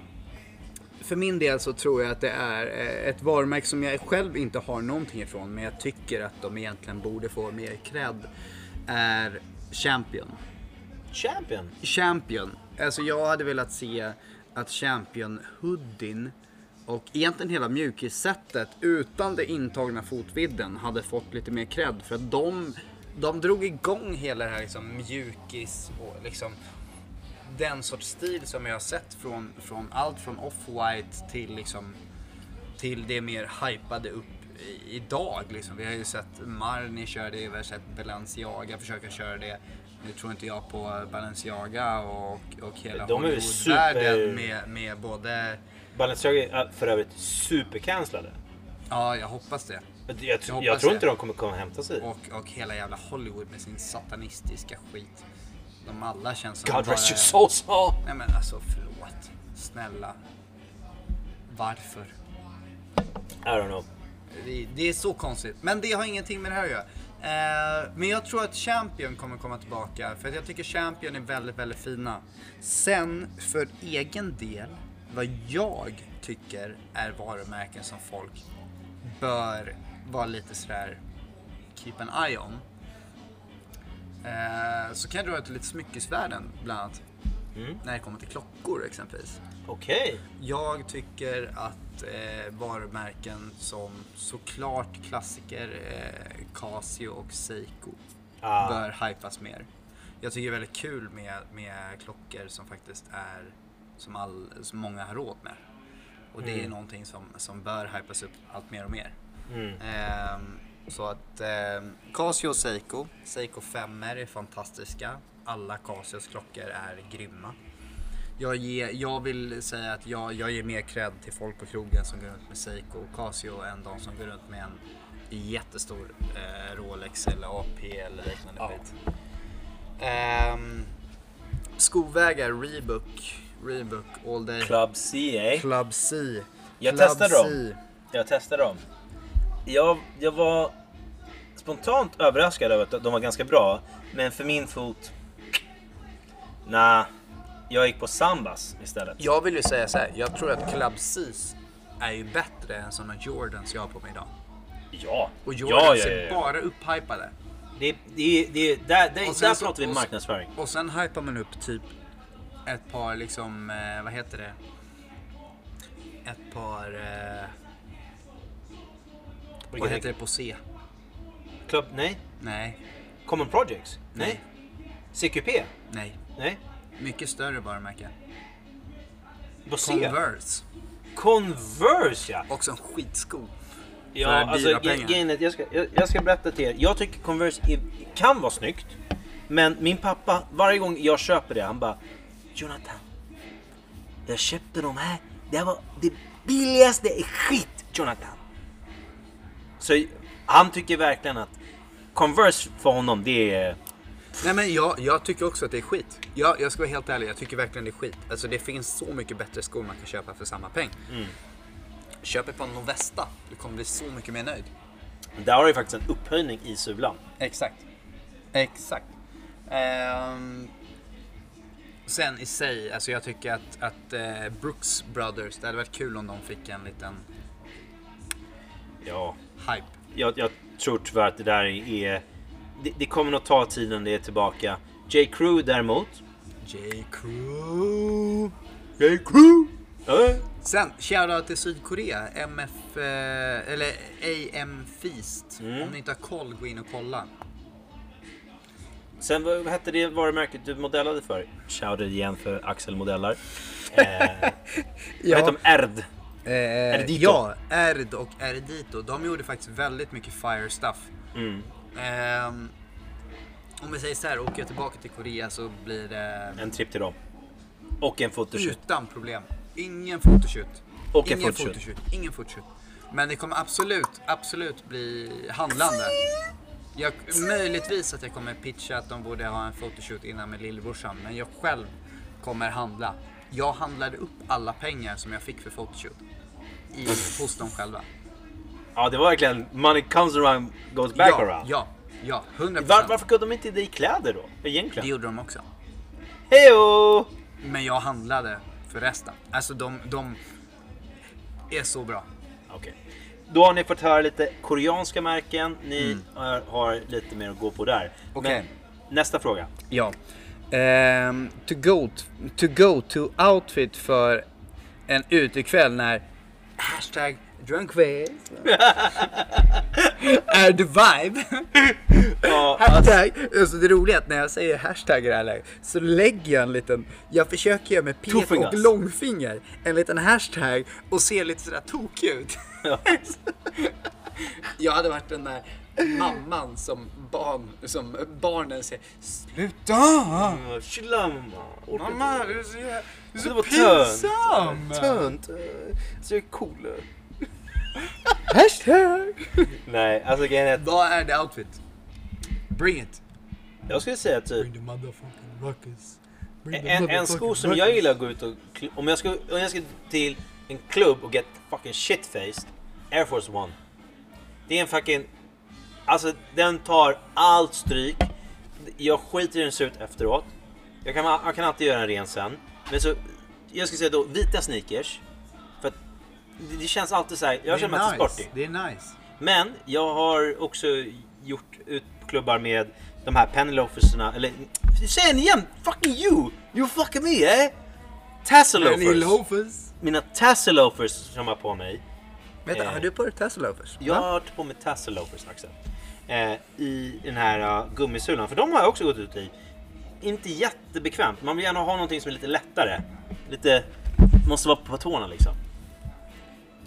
Speaker 1: För min del så tror jag att det är eh, ett varumärke som jag själv inte har någonting ifrån men jag tycker att de egentligen borde få mer cred. Är Champion.
Speaker 2: Champion.
Speaker 1: Champion. Alltså jag hade velat se att Champion hoodien och egentligen hela mjukissättet utan det intagna fotvidden hade fått lite mer cred för att de, de drog igång hela det här liksom mjukis och liksom den sorts stil som jag har sett från, från allt från off-white till liksom till det mer hypade upp idag. Liksom. Vi har ju sett Marni köra det, vi har sett Balenciaga försöka köra det. Nu tror inte jag på Balenciaga och, och hela
Speaker 2: De är super-
Speaker 1: med, med både...
Speaker 2: Balenciaga är för övrigt supercancellade.
Speaker 1: Ja, jag hoppas det.
Speaker 2: Jag, jag,
Speaker 1: Jag
Speaker 2: jag tror inte de kommer komma hämta sig.
Speaker 1: Och, och hela jävla Hollywood med sin satanistiska skit. De alla känns som
Speaker 2: God
Speaker 1: bara...
Speaker 2: rest your soul Saul.
Speaker 1: Nej men alltså förlåt. Snälla. Varför?
Speaker 2: I don't know.
Speaker 1: Det, det är så konstigt. Men det har ingenting med det här att göra. Eh, men jag tror att Champion kommer komma tillbaka. För att jag tycker Champion är väldigt, väldigt fina. Sen för egen del, vad jag tycker är varumärken som folk bör vara lite sådär keep an eye on. Eh, så kan jag dra ut lite smyckesvärden, bland annat.
Speaker 2: Mm.
Speaker 1: När det kommer till klockor exempelvis.
Speaker 2: Okej.
Speaker 1: Jag tycker att eh, varumärken som såklart klassiker eh, Casio och Seiko
Speaker 2: Ah.
Speaker 1: bör hypas mer. Jag tycker det är väldigt kul med, med klockor som faktiskt är som, all, som många har råd med. Och det är
Speaker 2: Mm.
Speaker 1: någonting som, som bör hypas upp allt mer och mer.
Speaker 2: Mm.
Speaker 1: Ehm, så att ehm, Casio och Seiko, Seiko 5 är fantastiska. Alla Casios klockor är grymma. Jag, ger, jag vill säga att jag, jag ger mer cred till folk på krogen som går runt med Seiko och Casio än de som går runt med en jättestor eh, Rolex eller AP eller liknande
Speaker 2: Ja.
Speaker 1: skit. Ehm, skovägar, Reebok, Reebok All Day.
Speaker 2: Club CA.
Speaker 1: Club C.
Speaker 2: Jag
Speaker 1: Club
Speaker 2: testade dem.
Speaker 1: C.
Speaker 2: Jag testade dem. Jag, jag var spontant överraskad över att de var ganska bra. Men för min fot... Nah, jag gick på Sambas istället.
Speaker 1: Jag vill ju säga så här, jag tror att Club C's är ju bättre än sådana Jordans jag har på mig idag.
Speaker 2: Ja,
Speaker 1: Och Jordans
Speaker 2: ja, ja,
Speaker 1: är
Speaker 2: ja.
Speaker 1: bara upphypade.
Speaker 2: Det, det, det, där, där,
Speaker 1: sen
Speaker 2: där
Speaker 1: så-
Speaker 2: pratar vi
Speaker 1: och
Speaker 2: marknadsföring.
Speaker 1: Och sen hypar man upp typ ett par liksom, eh, vad heter det? Ett par, eh, vad heter det på C?
Speaker 2: Club, nej.
Speaker 1: Nej,
Speaker 2: Common Projects? Nej. CQP?
Speaker 1: nej.
Speaker 2: Nej.
Speaker 1: Mycket större varumärke.
Speaker 2: Vad C?
Speaker 1: Converse.
Speaker 2: Converse ja!
Speaker 1: Också en skitsko.
Speaker 2: Ja, alltså grejen är jag ska, jag, jag ska berätta till er. Jag tycker Converse är, kan vara snyggt. Men min pappa, varje gång jag köper det, han bara Jonathan. Jag köpte de här. Det var det billigaste i skit, Jonathan. Så han tycker verkligen att Converse för honom, det är...
Speaker 1: Nej men jag, jag tycker också att det är skit. Jag, jag ska vara helt ärlig, jag tycker verkligen det är skit. Alltså det finns så mycket bättre skor man kan köpa för samma peng.
Speaker 2: Mm.
Speaker 1: Köp ett par Novesta, du kommer bli så mycket mer nöjd.
Speaker 2: Där har du faktiskt en upphöjning i sulan.
Speaker 1: Exakt. Exakt. Ehm, sen i sig, alltså jag tycker att, att eh, Brooks Brothers, det hade varit kul om de fick en liten
Speaker 2: Ja.
Speaker 1: hype.
Speaker 2: Jag, jag tror tyvärr att det där är... Det, det kommer nog ta tid innan det är tillbaka. J. Crew däremot.
Speaker 1: J. Crew.
Speaker 2: J. Crew! Äh?
Speaker 1: Sen, shoutout till Sydkorea. MF, eh, eller AM Feast.
Speaker 2: Mm.
Speaker 1: Om ni inte har koll, gå in och kolla.
Speaker 2: Sen vad hette det varumärket du modellade för? Shoutout igen för Axel modellar. Eh, vad heter de? Erd.
Speaker 1: Eh,
Speaker 2: Erdito.
Speaker 1: Ja, Erd och Erdito. De gjorde faktiskt väldigt mycket fire stuff.
Speaker 2: Mm.
Speaker 1: Ehm, om vi säger så här, åker jag tillbaka till Korea så blir det
Speaker 2: En tripp till dem. Och en photoshoot.
Speaker 1: utan problem. Ingen photoshoot.
Speaker 2: Och en
Speaker 1: Ingen
Speaker 2: photoshoot.
Speaker 1: Ingen photoshoot. Men det kommer absolut, absolut bli handlande. Jag, möjligtvis att jag kommer pitcha att de borde ha en photoshoot innan med lillbrorsan. Men jag själv kommer handla. Jag handlade upp alla pengar som jag fick för photoshoot. I, hos dem själva.
Speaker 2: Ja, det var verkligen money comes around, goes back
Speaker 1: ja,
Speaker 2: around.
Speaker 1: ja, ja, 100%.
Speaker 2: Var, varför kunde de inte det i kläder då?
Speaker 1: Det
Speaker 2: Egentligen.
Speaker 1: gjorde de också.
Speaker 2: Hejo!
Speaker 1: Men jag handlade för resten. Alltså de, de är så bra.
Speaker 2: Okej. Då har ni fått höra lite koreanska märken. Ni
Speaker 1: Mm.
Speaker 2: har, har lite mer att gå på där.
Speaker 1: Okej.
Speaker 2: Men nästa fråga.
Speaker 1: Ja. Ehm, to, go to go to outfit för en utekväll när hashtag Drunk face. är the vibe.
Speaker 2: Ja,
Speaker 1: Hashtag. Alltså det roliga är att när jag säger hashtag i det här läget så lägger jag en liten, jag försöker göra med pek och långfinger, en liten hashtag och ser lite sådär tokig ut.
Speaker 2: Ja.
Speaker 1: Jag hade varit den där mamman som, barn, som barnen säger Sluta!
Speaker 2: chilla mamma.
Speaker 1: Mamma, du är så, du är så pinsam!
Speaker 2: Tönt. Så jag är cool.
Speaker 1: Hashtag!
Speaker 2: Nej, alltså grejen är att
Speaker 1: Vad är det outfit? Bring it!
Speaker 2: jag skulle säga typ
Speaker 1: Bring the motherfucking ruckus. Bring the
Speaker 2: en, en
Speaker 1: motherfucking
Speaker 2: sko som
Speaker 1: ruckus.
Speaker 2: jag gillar att gå ut och kl- om jag ska, om jag ska till en klubb och get fucking shitfaced Air Force One. Det är en fucking alltså den tar allt stryk. Jag skiter i hur den ser ut efteråt. Jag kan, jag kan alltid göra den ren sen. Men så jag skulle säga då vita sneakers. Det, känns alltid så här. Jag känner mig alltid
Speaker 1: nice.
Speaker 2: sportig.
Speaker 1: Det är nice.
Speaker 2: Men jag har också gjort ut klubbar med de här pennyloafersarna, eller säg den igen! Fucking you! You fucking me eh! Tassel loafers. Mina tassel loafers som jag har på mig.
Speaker 1: Vänta,
Speaker 2: Eh.
Speaker 1: har du på dig tassel loafers?
Speaker 2: Jag
Speaker 1: Va?
Speaker 2: har på mig tassel loafers Axel. Eh, I den här uh, gummisulan, för de har jag också gått ut i. Inte jättebekvämt, man vill gärna ha någonting som är lite lättare. Lite, måste vara på tårna liksom.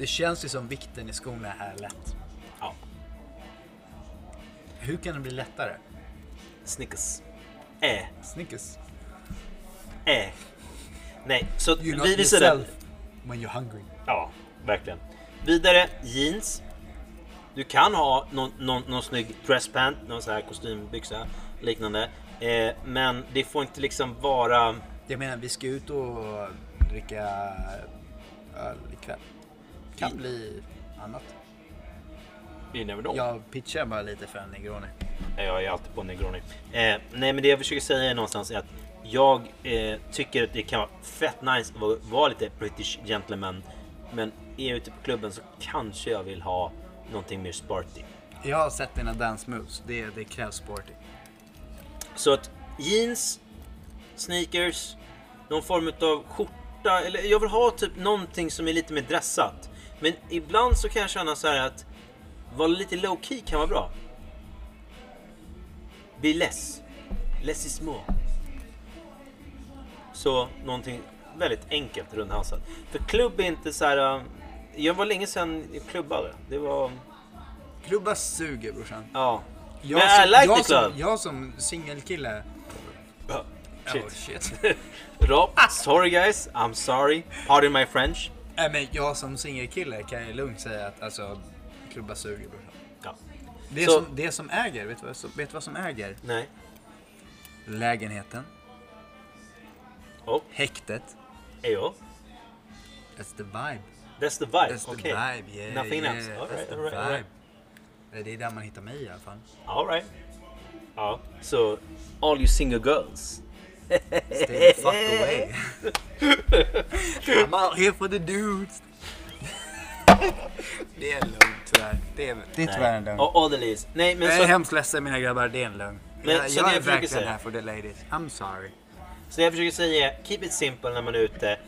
Speaker 1: Det känns ju som vikten i skorna är lätt.
Speaker 2: Ja,
Speaker 1: Hur kan det bli lättare?
Speaker 2: Snickers. Eh,
Speaker 1: Snickers.
Speaker 2: eh. Nej, så
Speaker 1: You're
Speaker 2: vi visar
Speaker 1: yourself when you're hungry.
Speaker 2: Ja, verkligen. Vidare jeans. Du kan ha någon, någon, någon snygg dresspant, någon sån här kostymbyxa liknande. Eh, men det får inte liksom vara...
Speaker 1: Jag menar, vi ska ut och dricka öl ikväll. Kan bli annat.
Speaker 2: You never know.
Speaker 1: Jag pitchar bara lite för en Negroni.
Speaker 2: Jag är alltid på Negroni. Eh, nej men det jag försöker säga är någonstans är att jag eh, tycker att det kan vara fett nice att vara, vara lite British gentleman. Men är jag ute på klubben så kanske jag vill ha någonting mer sporty.
Speaker 1: Jag har sett dina dance moves. Det, det krävs sporty.
Speaker 2: Så att jeans, sneakers, någon form av skjorta. Eller jag vill ha typ någonting som är lite mer dressat. Men ibland så kan jag känna så här att vara lite low key kan vara bra. Be less. Less is more. Så någonting väldigt enkelt runt halsen. För klubb är inte så här. äh, Jag var länge sedan jag klubbade. Det var...
Speaker 1: Klubbar suger brorsan.
Speaker 2: Ja.
Speaker 1: Jag,
Speaker 2: Men
Speaker 1: som,
Speaker 2: I like
Speaker 1: jag,
Speaker 2: the club.
Speaker 1: som, jag som singelkille.
Speaker 2: Shit.
Speaker 1: Oh, shit.
Speaker 2: Rob, sorry guys. I'm sorry. Pardon my French.
Speaker 1: Nej men jag som singelkille kan ju lugnt säga att alltså klubbar suger brorsan.
Speaker 2: Ja.
Speaker 1: Det,
Speaker 2: Så-
Speaker 1: som, det som äger, vet du vad, vet du vad som äger?
Speaker 2: Nej.
Speaker 1: Lägenheten,
Speaker 2: Oh,
Speaker 1: häktet.
Speaker 2: ejo.
Speaker 1: That's the vibe.
Speaker 2: That's the vibe.
Speaker 1: That's the
Speaker 2: okay.
Speaker 1: vibe, yeah.
Speaker 2: Nothing
Speaker 1: yeah.
Speaker 2: else. All
Speaker 1: That's
Speaker 2: right,
Speaker 1: the
Speaker 2: all right, all right.
Speaker 1: Det är där man hittar mig i alla fall.
Speaker 2: All right. Ja, så all you single girls.
Speaker 1: Stay the fuck away. I'm out here for the dudes. det är en lögn tyvärr. Det är, det är tyvärr en lögn.
Speaker 2: Och ladies. Nej, men
Speaker 1: Jag
Speaker 2: så,
Speaker 1: är hemskt ledsen mina grabbar, det är en lögn.
Speaker 2: Men
Speaker 1: jag
Speaker 2: så
Speaker 1: jag är
Speaker 2: jag försöker
Speaker 1: verkligen
Speaker 2: säga-
Speaker 1: här for the ladies. I'm sorry.
Speaker 2: så jag försöker säga är, keep it simple när man är ute.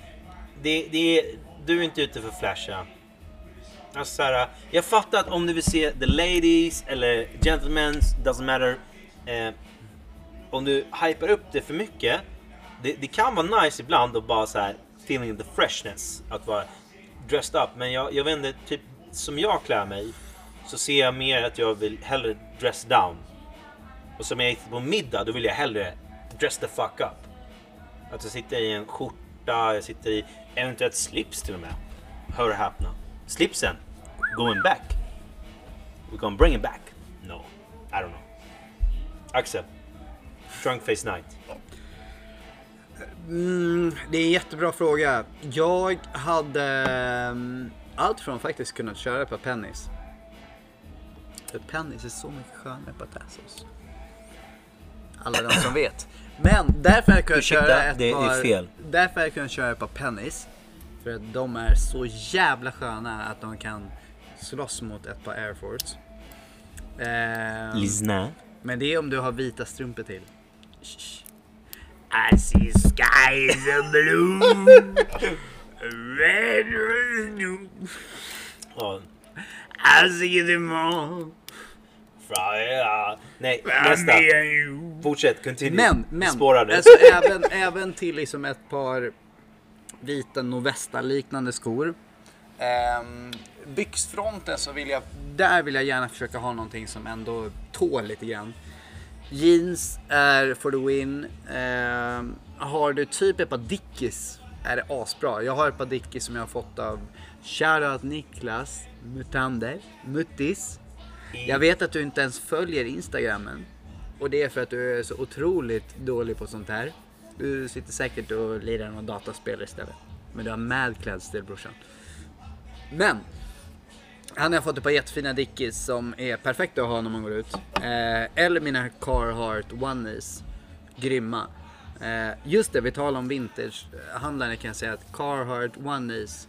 Speaker 2: Det, det är, du är inte ute för att flasha. Alltså så här, jag fattar att om du vill se the ladies eller gentlemen, doesn't matter. Eh, om du hypar upp det för mycket. Det, det kan vara nice ibland att bara så här feeling the freshness. Att vara dressed up. Men jag, jag vet inte, typ som jag klär mig så ser jag mer att jag vill hellre dress down. Och som jag gick på middag, då vill jag hellre dress the fuck up. Att jag sitter i en skjorta, jag sitter i eventuellt slips till och med. Hör och häpna. Slipsen, going back. We're gonna bring it back. No, I don't know. Axel, drunk face night.
Speaker 1: Mm, det är en jättebra fråga. Jag hade um, allt från faktiskt kunnat köra på Pennys. För Pennys är så mycket skönare på Tassos. Alla de som vet. Men därför har jag kunnat
Speaker 2: Ursäkta,
Speaker 1: köra ett
Speaker 2: det är
Speaker 1: par...
Speaker 2: fel.
Speaker 1: Därför har jag kunnat köra ett par Pennys. För att de är så jävla sköna att de kan slåss mot ett par Air Force. Ehm,
Speaker 2: Lyssna.
Speaker 1: men det är om du har vita strumpor till. I see skies of blue. Red, red, blue.
Speaker 2: Ja.
Speaker 1: I'll see tomorrow.
Speaker 2: Freja. Nej, nästa. Fortsätt, continue.
Speaker 1: Men, men. Alltså, även, även till liksom ett par vita Novesta-liknande skor. Um, byxfronten så vill jag, där vill jag gärna försöka ha någonting som ändå tål lite grann. Jeans är for the win. Ehm, har du typ ett par Dickies är det asbra. Jag har ett par Dickies som jag har fått av Shoutout Niklas Mutander, Muttis. Jag vet att du inte ens följer Instagrammen. Och det är för att du är så otroligt dålig på sånt här. Du sitter säkert och lirar någon dataspel istället. Men du har mad klädstil brorsan. Men! Han har fått ett par jättefina Dickies som är perfekta att ha när man går ut. Eh, eller mina Carhartt Oneies. Grymma. Eh, just det, vi talar om vintagehandlare kan jag säga att Carhartt Oneies.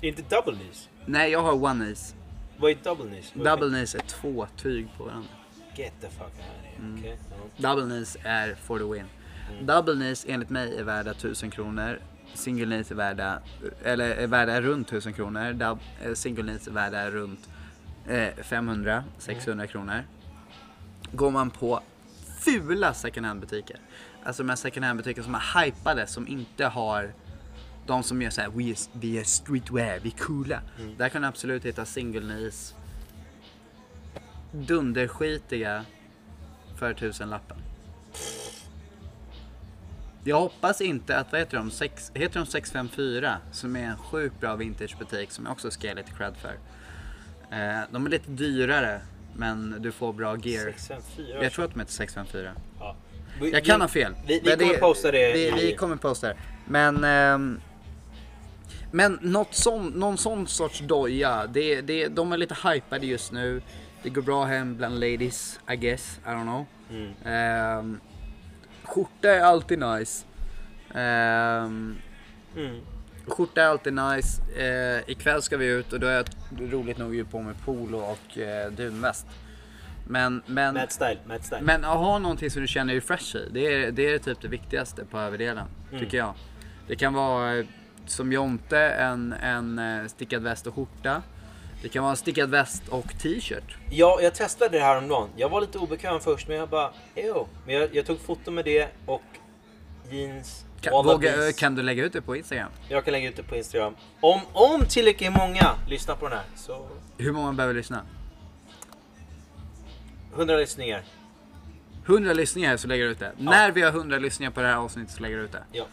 Speaker 2: Inte double knees.
Speaker 1: Nej, jag har Oneies.
Speaker 2: Vad är double knees?
Speaker 1: Double knees är två tyg på varandra.
Speaker 2: Get the fuck out of here.
Speaker 1: Mm.
Speaker 2: Ja.
Speaker 1: Double knees är for the win. Double knees enligt mig är värda 1000 kronor. Single knees är värda, eller är värda runt 1000 kronor. Dub, eh, single knees är värda runt eh, 500-600 kronor. Går man på fula second hand butiker. Alltså med second hand butiker som är hypade, som inte har de som gör såhär, vi är, vi är streetwear, vi är coola. Där kan du absolut hitta single knees. Dunderskitiga för tusenlappen. Jag hoppas inte att, vad heter de, sex, heter de 654? Som är en sjukt bra vintagebutik som jag också ska ge lite cred för. Eh, de är lite dyrare men du får bra gear.
Speaker 2: 654.
Speaker 1: Jag tror att de heter 654.
Speaker 2: Ja.
Speaker 1: Jag kan ha fel.
Speaker 2: Vi, vi kommer posta det.
Speaker 1: Vi, vi kommer posta det. Men, ehm, men något sån, någon sån sorts doja, det, det, de är lite hypade just nu. Det går bra hem bland ladies, I guess. I don't know.
Speaker 2: Mm.
Speaker 1: Ehm, skjorta är alltid nice. Ehm,
Speaker 2: Mm.
Speaker 1: skjorta är alltid nice. Uh, ikväll ska vi ut och då är jag roligt nog ju på mig polo och uh, dunväst. Men, men,
Speaker 2: Mad style, mad style.
Speaker 1: men att ha någonting som du känner dig fresh i, det är, det är typ det viktigaste på överdelen.
Speaker 2: Mm.
Speaker 1: Tycker jag. Det kan vara eh, som Jonte, en, en stickad väst och skjorta. Det kan vara en stickad väst och t-shirt.
Speaker 2: Ja, jag testade det här om dagen. Jag var lite obekväm först, men jag bara, ew. Men jag, jag tog foto med det och jeans.
Speaker 1: Kan, våga, kan du lägga ut det på Instagram?
Speaker 2: Jag kan lägga ut det på Instagram. Om, om tillräckligt många lyssnar på den här, så
Speaker 1: Hur många behöver lyssna?
Speaker 2: 100 lyssningar.
Speaker 1: 100 lyssningar så lägger du ut det. När vi har 100 lyssningar på det här avsnittet så lägger du ut det.
Speaker 2: Ja.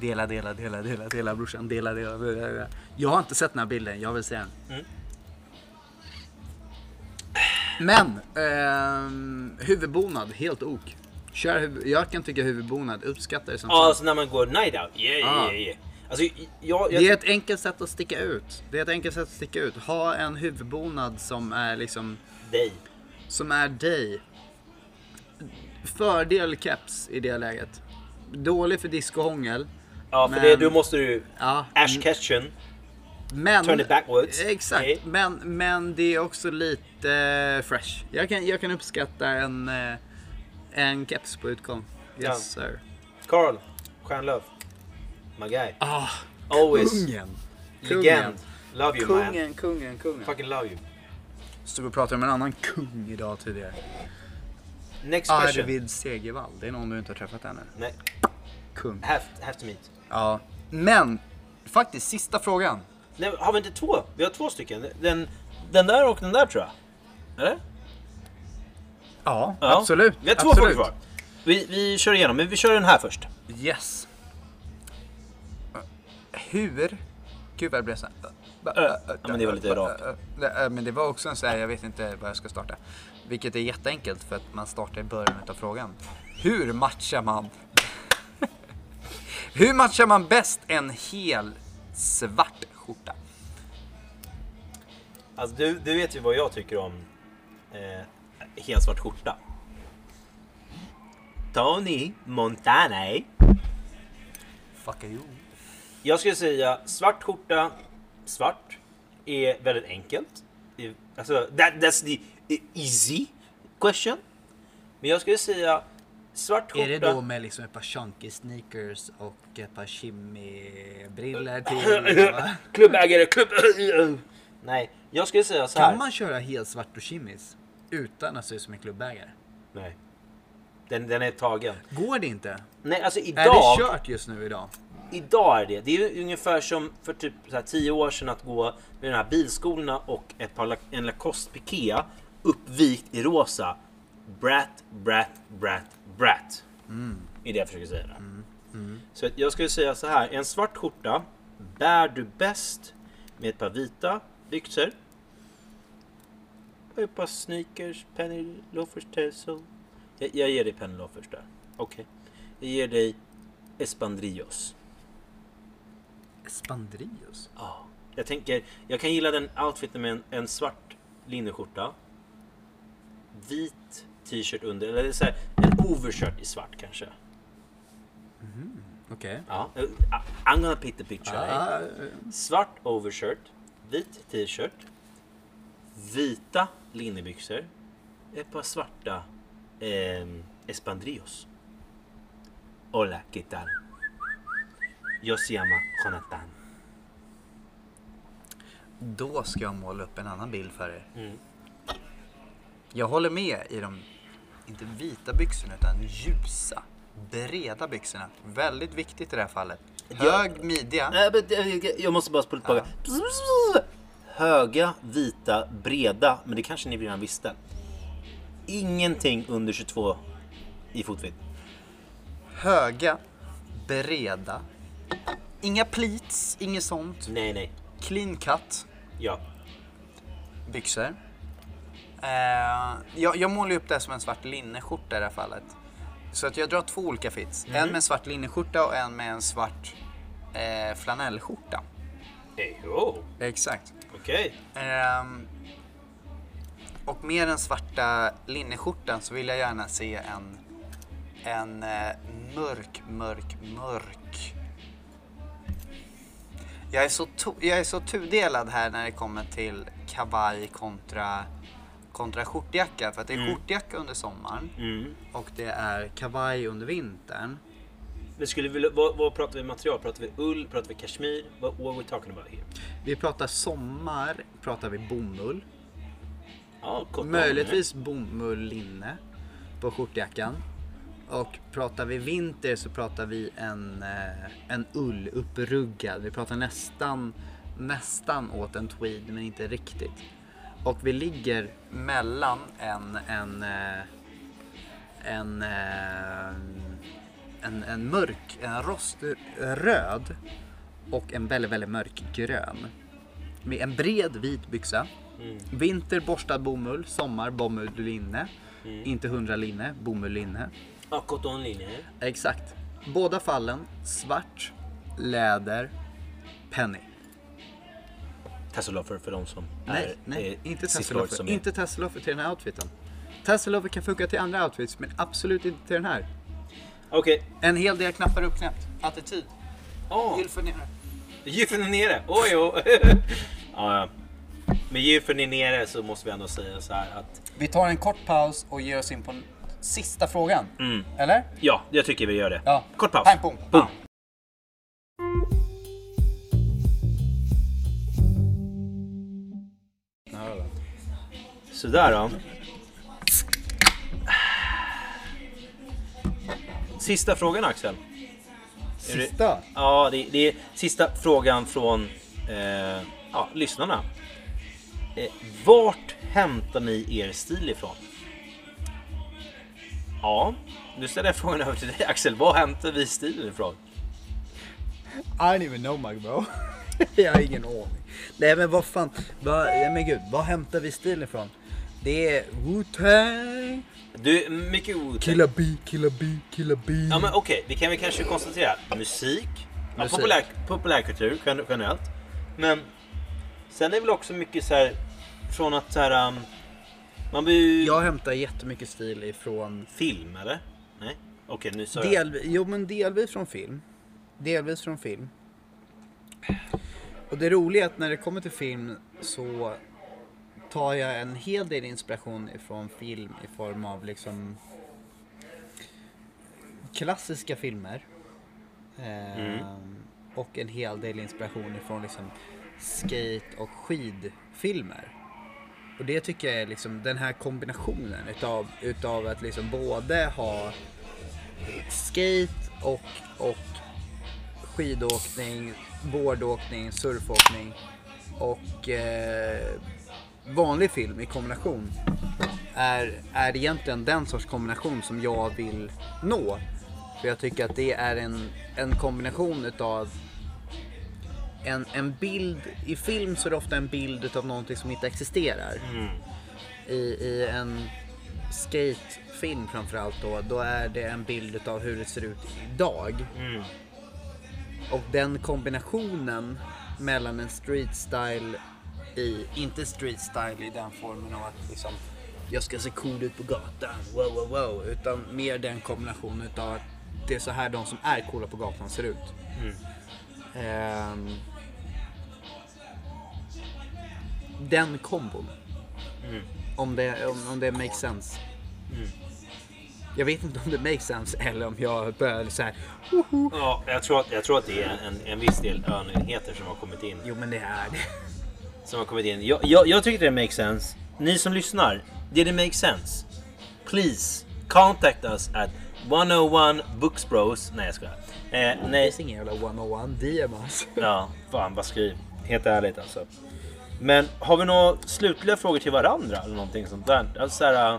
Speaker 1: Dela, dela, dela, dela, dela brorsan. Dela, dela, dela, dela. Jag har inte sett den här bilden, jag vill se den.
Speaker 2: Mm.
Speaker 1: Men, ehm, huvudbonad, helt ok. Kör huvud, jag kan tycka huvudbonad, uppskattar det som
Speaker 2: Ja, alltså när man går night out. Yeah, yeah,
Speaker 1: Ah.
Speaker 2: yeah. Alltså, jag, jag,
Speaker 1: Det är ett enkelt sätt att sticka ut. Det är ett enkelt sätt att sticka ut. Ha en huvudbonad som är liksom,
Speaker 2: dig.
Speaker 1: som är dig. Fördel keps i det läget. Dålig för discohångel.
Speaker 2: Ja, för
Speaker 1: Men-
Speaker 2: det, då måste du
Speaker 1: Ja,
Speaker 2: Ash Ketchum.
Speaker 1: Men,
Speaker 2: Turn it backwards.
Speaker 1: Exakt,
Speaker 2: Okej.
Speaker 1: men, men det är också lite eh, fresh. Jag kan, jag kan uppskatta en, eh, en keps på utgång. Yes sir.
Speaker 2: Carl Stjärnlöf. My guy.
Speaker 1: Ah,
Speaker 2: Always.
Speaker 1: kungen.
Speaker 2: Legend. Love you man.
Speaker 1: Kungen, kungen, kungen.
Speaker 2: Fucking love you.
Speaker 1: Stod och pratade med en annan kung idag tidigare.
Speaker 2: Next question.
Speaker 1: Arvid Segervall. Det är någon du inte har träffat ännu.
Speaker 2: Nej,
Speaker 1: Kung.
Speaker 2: have, have to meet.
Speaker 1: Ja. Men, faktiskt sista frågan.
Speaker 2: Nej, har vi inte två? Vi har två stycken. Den, den där och den där tror jag. Eller?
Speaker 1: Ja,
Speaker 2: Ja.
Speaker 1: absolut.
Speaker 2: Vi har två
Speaker 1: absolut.
Speaker 2: frågor kvar. Vi, vi kör igenom, men vi kör den här först.
Speaker 1: Yes. Hur? Gud vad det blev så.
Speaker 2: Ja, men det var lite rakt.
Speaker 1: Men det var också en så här, jag vet inte vad jag ska starta. Vilket är jätteenkelt för att man startar i början av frågan. Hur matchar man? Hur matchar man bäst en hel svart skjorta?
Speaker 2: Alltså, du, du vet ju vad jag tycker om eh, helt svart skjorta. Tony Montana.
Speaker 1: Fuck you.
Speaker 2: Jag skulle säga svart skjorta, svart, är väldigt enkelt. Alltså, that, that's the easy question. Men jag skulle säga svart skjorta.
Speaker 1: Är det då med liksom ett par chunky sneakers och ett par shimmy-briller till?
Speaker 2: Klubbägare, klubb... Nej, jag skulle säga så här.
Speaker 1: Kan man köra helt svart och shimmies utan att se ut som en klubbägare?
Speaker 2: Nej. Den, den är tagen.
Speaker 1: Går det inte?
Speaker 2: Nej, alltså
Speaker 1: Är
Speaker 2: idag...
Speaker 1: det kört just nu idag?
Speaker 2: Idag är det. Det är ungefär som för typ så här 10 år sedan att gå med de här bilskolorna och ett par, en Lacoste Piqué uppvikt i rosa. Brat, brat, brat, brat. Är det jag försöker säga. där. Så att jag skulle säga så här. En svart skjorta bär du bäst med ett par vita byxor. Och ett par sneakers, penny loafers, tassel. Jag, jag ger dig penny loafers där. Okej. Jag ger dig espandrillos.
Speaker 1: Spandrios?
Speaker 2: Ja. Jag tänker, jag kan gilla den outfiten med en, en svart linneskjorta. Vit t-shirt under, eller så här, en overshirt i svart kanske.
Speaker 1: Okej.
Speaker 2: Ja. Uh, I'm gonna paint the picture.
Speaker 1: Ah,
Speaker 2: Svart overshirt, vit t-shirt, vita linnebyxor, ett par svarta eh, espandrillos. Hola, ¿qué tal? Yo se llama Jonathan.
Speaker 1: Då ska jag måla upp en annan bild för er.
Speaker 2: Mm.
Speaker 1: Jag håller med i de, inte vita byxorna utan ljusa, breda byxorna. Väldigt viktigt i det här fallet. Hög midja.
Speaker 2: Nej, men, eh, Jag måste bara spola tillbaka. Höga, vita, breda. Men det kanske ni redan visste. Ingenting under 22 i fotvidd.
Speaker 1: Höga, breda. Inga pleats, inget sånt.
Speaker 2: Nej, nej.
Speaker 1: Clean cut
Speaker 2: Ja.
Speaker 1: byxor. Eh, jag, jag målar upp det här som en svart linneskjorta i det här fallet. Så att jag drar två olika fits. En med en svart linneskjorta och en med en svart eh, flanellskjorta.
Speaker 2: Oh.
Speaker 1: Exakt.
Speaker 2: Okej.
Speaker 1: Ehm, och med den svarta linneskjortan så vill jag gärna se en, en eh, mörk, mörk, mörk. Jag är, så jag är så tudelad här när det kommer till kavaj kontra, kontra skjortjacka. För att det är skjortjacka under sommaren
Speaker 2: Mm.
Speaker 1: och det är kavaj under vintern.
Speaker 2: Men skulle vi, vad, vad pratar vi material? Pratar vi ull? Pratar vi kashmir? What, what are we talking about here?
Speaker 1: Vi pratar sommar, pratar vi bomull.
Speaker 2: Ja,
Speaker 1: Möjligtvis bomull linne på skjortjackan. Och pratar vi vinter så pratar vi en, eh, en ull uppruggad. Vi pratar nästan, nästan åt en tweed men inte riktigt. Och vi ligger mellan en, en, eh, en, eh, en, en mörk, en roströd och en väldigt, väldigt mörk grön. Med en bred vit byxa. Vinter borstad bomull, sommar bomull linne. Inte 100 linne, bomull linne.
Speaker 2: Ja, cottonlinje.
Speaker 1: Exakt. Båda fallen svart, läder, penny.
Speaker 2: Tasseloffer för de som
Speaker 1: Nej,
Speaker 2: är
Speaker 1: nej,
Speaker 2: eh,
Speaker 1: inte
Speaker 2: är-
Speaker 1: Inte tasseloffer till den här outfiten. Tasseloffer kan funka till andra outfits men absolut inte till den här.
Speaker 2: Okej.
Speaker 1: En hel del knappar uppknäppt. Attityd.
Speaker 2: Oh,
Speaker 1: Gylfen nere.
Speaker 2: Gylfen är nere. Oj, oj. ja, ja. Med Gylfen är nere så måste vi ändå säga så här att
Speaker 1: Vi tar en kort paus och ger oss in på sista frågan.
Speaker 2: Mm.
Speaker 1: Eller?
Speaker 2: ja, jag tycker vi gör det.
Speaker 1: Ja.
Speaker 2: Kort paus.
Speaker 1: Pang, pong.
Speaker 2: Boom. Sådär då. Sista frågan Axel. Är det-
Speaker 1: Sista.
Speaker 2: Ja, det, det är sista frågan från eh, ja, lyssnarna. Eh, vart hämtar ni er stil ifrån? Ja, nu ställer jag frågan över till dig Axel. Var hämtar vi stilen ifrån?
Speaker 1: I don't even know my bro. jag har ingen aning. Nej men vad fan. Vad, men gud, vad hämtar vi stil ifrån? Det är Wu-Tang.
Speaker 2: Du, mycket ord.
Speaker 1: Killa B, killa B, killa B.
Speaker 2: Ja men okej, vi kan väl kanske konstatera musik, ja, populär, populärkultur gen- generellt. Men sen är det väl också mycket så här från att så här, um, man blir ju
Speaker 1: Jag hämtar jättemycket stil ifrån
Speaker 2: film eller? Nej? Okej nu sa jag.
Speaker 1: Del, jo men delvis från film. Delvis från film. Och det roliga är att när det kommer till film så tar jag en hel del inspiration ifrån film i form av liksom klassiska filmer. Eh,
Speaker 2: Mm.
Speaker 1: Och en hel del inspiration ifrån liksom skate och skidfilmer. Och det tycker jag är liksom den här kombinationen utav, utav att liksom både ha skate och, och skidåkning, boardåkning, surfåkning och eh, vanlig film i kombination är, är egentligen den sorts kombination som jag vill nå. För jag tycker att det är en, en kombination utav en, en bild, i film så är det ofta en bild utav någonting som inte existerar.
Speaker 2: Mm.
Speaker 1: I, i en skatefilm framförallt då, då är det en bild utav hur det ser ut idag.
Speaker 2: Mm.
Speaker 1: Och den kombinationen mellan en street style i, inte street style i den formen av att liksom jag ska se cool ut på gatan, wow wow wow. Utan mer den kombinationen utav att det är så här de som är coola på gatan ser ut.
Speaker 2: Mm.
Speaker 1: Ehm, den kombon.
Speaker 2: Mm.
Speaker 1: Om, det, om, om det makes sense.
Speaker 2: Mm.
Speaker 1: Jag vet inte om det makes sense eller om jag börjar så här.
Speaker 2: Ja, jag tror, att, jag tror att det är en, en viss del önigheter som har kommit in.
Speaker 1: Jo men det är det.
Speaker 2: Som har kommit in. Jag, jag, jag tycker det makes sense. Ni som lyssnar, did it make sense? Please contact us at 101 Booksbros. Nej jag skojar. Eh,
Speaker 1: Det
Speaker 2: nej,
Speaker 1: finns ingen jävla 101 DM alltså.
Speaker 2: ja, fan vad skriv. Helt ärligt alltså. Men har vi några slutliga frågor till varandra eller någonting sånt där? Alltså, så här,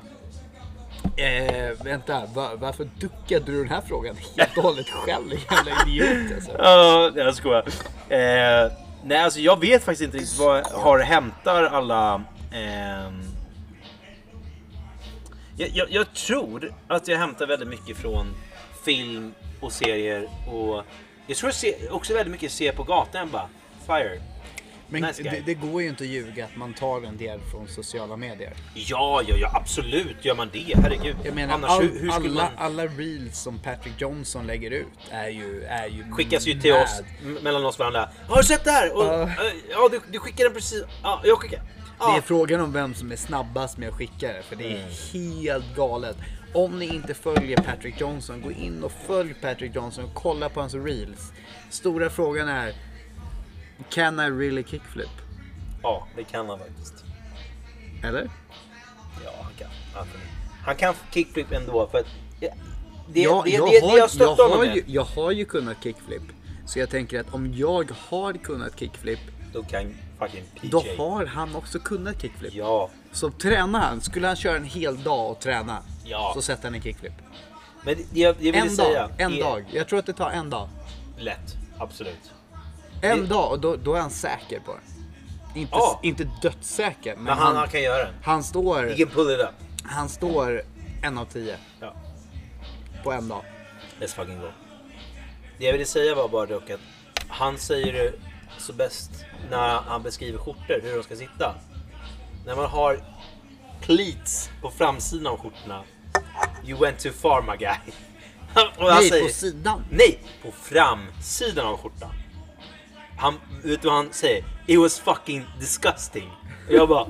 Speaker 1: Eh, vänta, va, varför duckade du den här frågan helt och hållet själv? Jävla idiot alltså.
Speaker 2: Ja, jag skojar. Eh, nej, alltså jag vet faktiskt inte riktigt vad har hämtar alla... Eh, jag, jag, jag tror att jag hämtar väldigt mycket från film och serier och jag tror jag ser, också väldigt mycket ser på gatan bara. Fire.
Speaker 1: Men
Speaker 2: Nice
Speaker 1: det, det går ju inte att ljuga att man tar en del från sociala medier.
Speaker 2: Ja, ja, ja, absolut gör man det. Herregud.
Speaker 1: Jag menar,
Speaker 2: Annars,
Speaker 1: all,
Speaker 2: hur, hur
Speaker 1: alla,
Speaker 2: man...
Speaker 1: alla reels som Patrick Johnson lägger ut är ju, är ju
Speaker 2: skickas ju till
Speaker 1: mad.
Speaker 2: oss mellan oss varandra. Har du sett det här? Och,
Speaker 1: Ja.
Speaker 2: eh, ja, du, du skickar den precis. Ja, jag skickar.
Speaker 1: Det
Speaker 2: Ja.
Speaker 1: är frågan om vem som är snabbast med att skicka det, för det är
Speaker 2: Mm.
Speaker 1: helt galet. Om ni inte följer Patrick Johnson, gå in och följ Patrick Johnson och kolla på hans reels. Stora frågan är, can I really kickflip?
Speaker 2: ja, det kan han faktiskt.
Speaker 1: Eller?
Speaker 2: Ja, han kan. Han kan, han kan kickflip ändå för att det, det,
Speaker 1: jag,
Speaker 2: det,
Speaker 1: jag,
Speaker 2: det, det
Speaker 1: har,
Speaker 2: jag stöttar
Speaker 1: jag,
Speaker 2: honom
Speaker 1: har ju, jag har ju kunnat kickflip. Så jag tänker att om jag har kunnat kickflip,
Speaker 2: då kan fucking PJ.
Speaker 1: då har han också kunnat kickflip.
Speaker 2: Ja,
Speaker 1: Så tränar han, skulle han köra en hel dag och träna,
Speaker 2: Ja.
Speaker 1: så sätter han en kickflip.
Speaker 2: men det, det jag, det jag ville
Speaker 1: En
Speaker 2: säga
Speaker 1: dag, en
Speaker 2: är
Speaker 1: dag. Jag tror att det tar en dag.
Speaker 2: lätt. Absolut.
Speaker 1: En
Speaker 2: Det-
Speaker 1: dag och då, då är han säker på det. Inte,
Speaker 2: Ja.
Speaker 1: inte dödssäker, men,
Speaker 2: Men han,
Speaker 1: han,
Speaker 2: kan göra det.
Speaker 1: han, står,
Speaker 2: He can pull it up.
Speaker 1: han står en av tio
Speaker 2: Ja,
Speaker 1: på en dag.
Speaker 2: let's fucking go. Det jag ville säga var bara dock att han säger det så bäst när han beskriver skjortor, hur de ska sitta. När man har pleats på framsidan av skjortorna. You went too far my guy.
Speaker 1: Nej,
Speaker 2: säger,
Speaker 1: på sidan.
Speaker 2: Nej, på framsidan av skjortan. Han, vet du vad han säger? It was fucking disgusting. Och jag bara...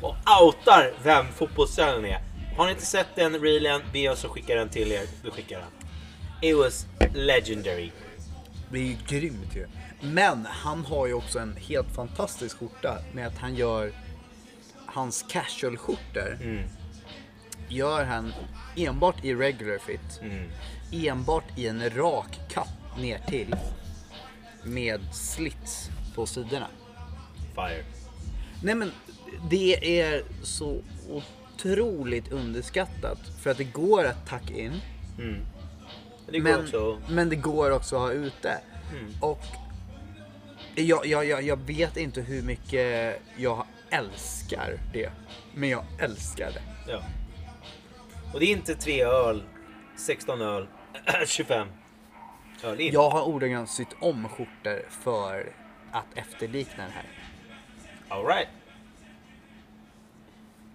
Speaker 2: och outar vem fotbollstränaren är. Har ni inte sett den reelen, be oss att skicka den till er. Vi skickar den. It was legendary.
Speaker 1: Det är ju grymt ju. Men han har ju också en helt fantastisk skjorta med att han gör hans casual-skjortor.
Speaker 2: Mm.
Speaker 1: Gör han enbart i regular fit.
Speaker 2: Mm.
Speaker 1: Enbart i en rak kapp ner till Med slits på sidorna.
Speaker 2: Fire.
Speaker 1: Nej men det är så otroligt underskattat. För att det går att tacka in.
Speaker 2: Mm. Det
Speaker 1: Men,
Speaker 2: också...
Speaker 1: men det går också att ha ute.
Speaker 2: Mm.
Speaker 1: Och jag, jag, jag, jag vet inte hur mycket jag älskar det. Men jag älskar det.
Speaker 2: Ja. Och det är inte tre öl, 16 öl, 25 öl.
Speaker 1: Jag har ordagrant sytt om skjortor för att efterlikna det här.
Speaker 2: All right.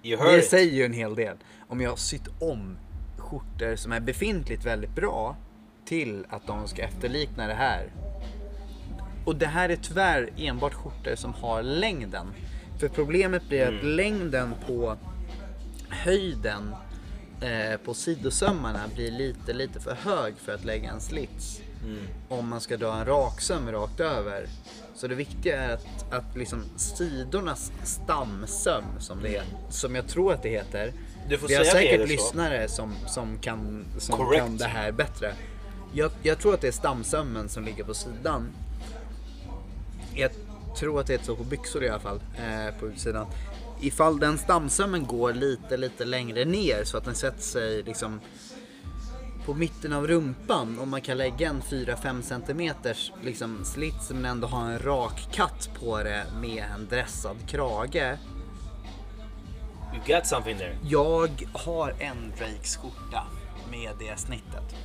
Speaker 2: You heard
Speaker 1: Det
Speaker 2: it.
Speaker 1: säger ju en hel del. Om jag har sytt om skjortor som är befintligt väldigt bra till att de ska efterlikna det här. Och det här är tyvärr enbart skjortor som har längden. För problemet blir att längden på höjden eh, på sidosömmarna blir lite, lite för hög för att lägga en slits. Om man ska dra en raksöm rakt över. Så det viktiga är att, att liksom sidornas stamsöm, som det är, som jag tror att det heter.
Speaker 2: Du får
Speaker 1: Vi har säkert lyssnare som, som, kan, som
Speaker 2: Correct.
Speaker 1: kan det här bättre. Jag, jag tror att det är stamsömmen som ligger på sidan. Jag tror att det är så på byxor i alla fall, eh, på utsidan. Ifall den stamsömmen går lite, lite längre ner så att den sätter sig liksom på mitten av rumpan och man kan lägga en 4-5 centimeters liksom slits men ändå ha en rak katt på det med en dressad krage.
Speaker 2: You got something there.
Speaker 1: Jag har en Drakes skjorta med det snittet.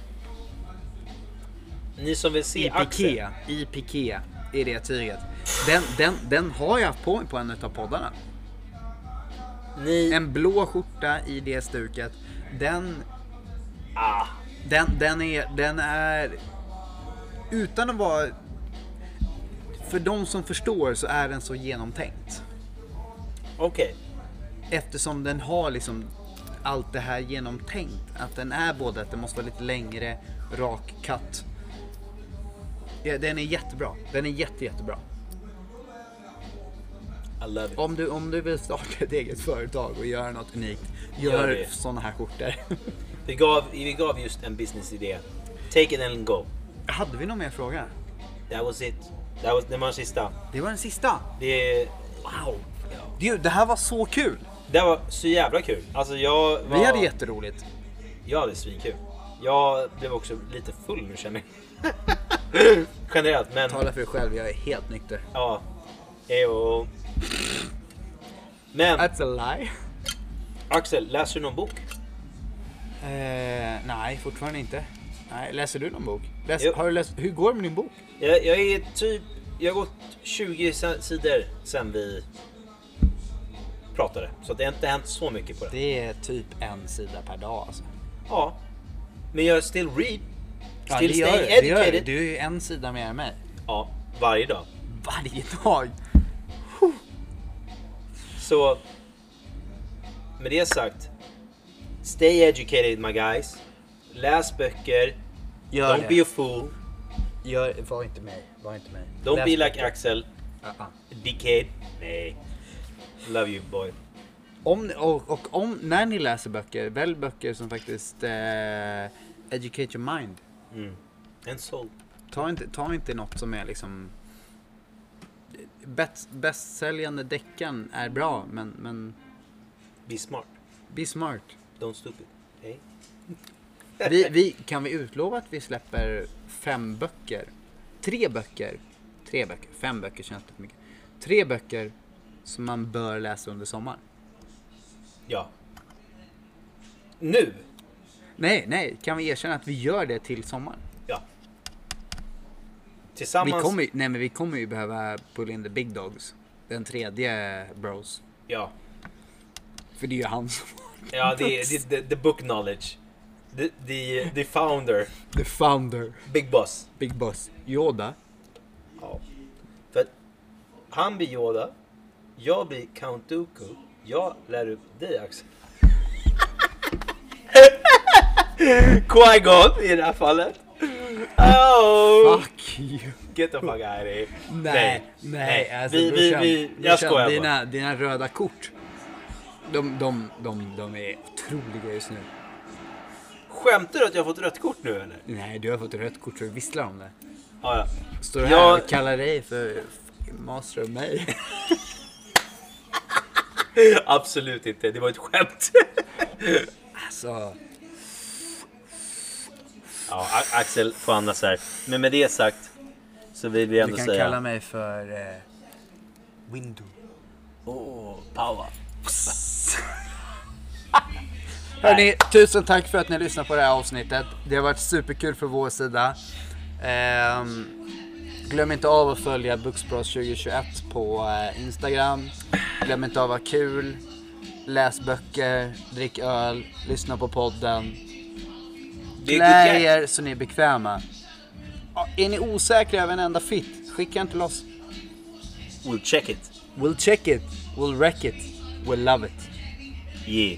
Speaker 2: Ni som vill se
Speaker 1: I
Speaker 2: Axel.
Speaker 1: piké, i piké är det tyget. Den, den, den har jag haft på mig på en av poddarna.
Speaker 2: Ni...
Speaker 1: En blå skjorta i det stuket. Den,
Speaker 2: Ah.
Speaker 1: Den, den, är, den är... Utan att vara... För de som förstår så är den så genomtänkt.
Speaker 2: Okej.
Speaker 1: Eftersom den har liksom allt det här genomtänkt. Att den är både att den måste vara lite längre, rak katt. Ja, den är jättebra. Den är jätte, jättebra.
Speaker 2: I love it.
Speaker 1: Om du, om du vill starta ett eget företag och göra något unikt,
Speaker 2: Gör
Speaker 1: gör sådana här skjortor.
Speaker 2: Vi gav, vi gav just en businessidé. Take it and go.
Speaker 1: Hade vi någon mer fråga?
Speaker 2: That was it. That was, det var den sista.
Speaker 1: Det var den sista.
Speaker 2: Det,
Speaker 1: Wow! Gud, det här var så kul!
Speaker 2: det var så jävla kul. Alltså jag var...
Speaker 1: Vi hade jätteroligt.
Speaker 2: Jag hade svinkul. Jag blev också lite full nu känner jag. Generellt, men...
Speaker 1: Tala för dig själv, jag är helt nykter.
Speaker 2: Ja. Ejo. Men
Speaker 1: That's a lie.
Speaker 2: Axel, läser du någon bok?
Speaker 1: Eh, nej, fortfarande inte. Nej, läser du någon bok? Läs, har du läst, hur går det med din bok?
Speaker 2: Jag, jag är typ... Jag har gått 20 sa- sidor sen vi pratade. Så det har inte hänt så mycket på det.
Speaker 1: Det är typ en sida per dag alltså.
Speaker 2: Ja. Men jag still read.
Speaker 1: Ja,
Speaker 2: Still
Speaker 1: gör,
Speaker 2: stay
Speaker 1: gör
Speaker 2: educated.
Speaker 1: Du är ju en sida mer än mig.
Speaker 2: Ja, varje dag.
Speaker 1: Varje dag.
Speaker 2: Så med det sagt. Stay educated my guys. Läs böcker.
Speaker 1: Gör
Speaker 2: Don't
Speaker 1: det.
Speaker 2: be a fool.
Speaker 1: Gör, var inte mig. Var inte mig.
Speaker 2: Don't
Speaker 1: Läs
Speaker 2: be like
Speaker 1: böcker.
Speaker 2: Axel.
Speaker 1: Uh-uh.
Speaker 2: Dickhead. Nej. Love you boy.
Speaker 1: Om, och, och om, när ni läser böcker, välj böcker som faktiskt eh, educate your mind.
Speaker 2: Mm. And soul.
Speaker 1: Ta inte, ta inte något som är liksom... Bäst, bästsäljande deckaren är bra, men, men
Speaker 2: Be smart.
Speaker 1: be smart.
Speaker 2: Don't stupid. Hey.
Speaker 1: Vi, vi, kan vi utlova att vi släpper fem böcker? Tre böcker. Tre böcker. Fem böcker känns för mycket. Tre böcker som man bör läsa under sommaren.
Speaker 2: Ja. Nu.
Speaker 1: Nej, nej. Kan vi erkänna att vi gör det till sommaren?
Speaker 2: Ja.
Speaker 1: Vi
Speaker 2: Tillsammans.
Speaker 1: kommer, ju- nej, men vi kommer ju behöva pull in the big dogs. Den tredje bros.
Speaker 2: Ja.
Speaker 1: För det är ju han som
Speaker 2: Ja, är det, the, the book knowledge. The, the, the founder.
Speaker 1: The founder.
Speaker 2: Big boss.
Speaker 1: Big boss. Yoda.
Speaker 2: Ja. För att han blir Yoda. Jag blir Count Dooku. Jag lär upp dig Axel. Qui-Gon i det här fallet. Oh,
Speaker 1: Fuck you.
Speaker 2: get the fuck out of here.
Speaker 1: Nej, nej. Alltså,
Speaker 2: vi, vi,
Speaker 1: brorsan,
Speaker 2: vi, jag
Speaker 1: brorsan,
Speaker 2: skojar bara.
Speaker 1: dina, dina röda kort. De, de, de, de är otroliga just nu.
Speaker 2: Skämtar du att jag har fått rött kort nu eller?
Speaker 1: Nej, du har fått rött kort så du visslar om det.
Speaker 2: Ja, ja.
Speaker 1: Står du här
Speaker 2: Jag-
Speaker 1: och kallar dig för master of mig?
Speaker 2: Absolut inte, det var ett skämt.
Speaker 1: Alltså,
Speaker 2: Ja, Axel får andas här. Men med det sagt så vill vi
Speaker 1: du
Speaker 2: ändå
Speaker 1: kan
Speaker 2: säga...
Speaker 1: kalla mig för eh, Window.
Speaker 2: Åh, power.
Speaker 1: Hörni, tusen tack för att ni lyssnade på det här avsnittet. Det har varit superkul för vår sida. Ehm, glöm inte av att följa Buxbros 2021 på eh, Instagram. Glöm inte av att ha kul. Läs böcker, drick öl, lyssna på podden. Klä er så ni är bekväma. Ja, Är ni osäkra över en enda fit? Skicka inte loss.
Speaker 2: We'll check it.
Speaker 1: We'll check it, we'll wreck it, we'll love it.
Speaker 2: Yeah.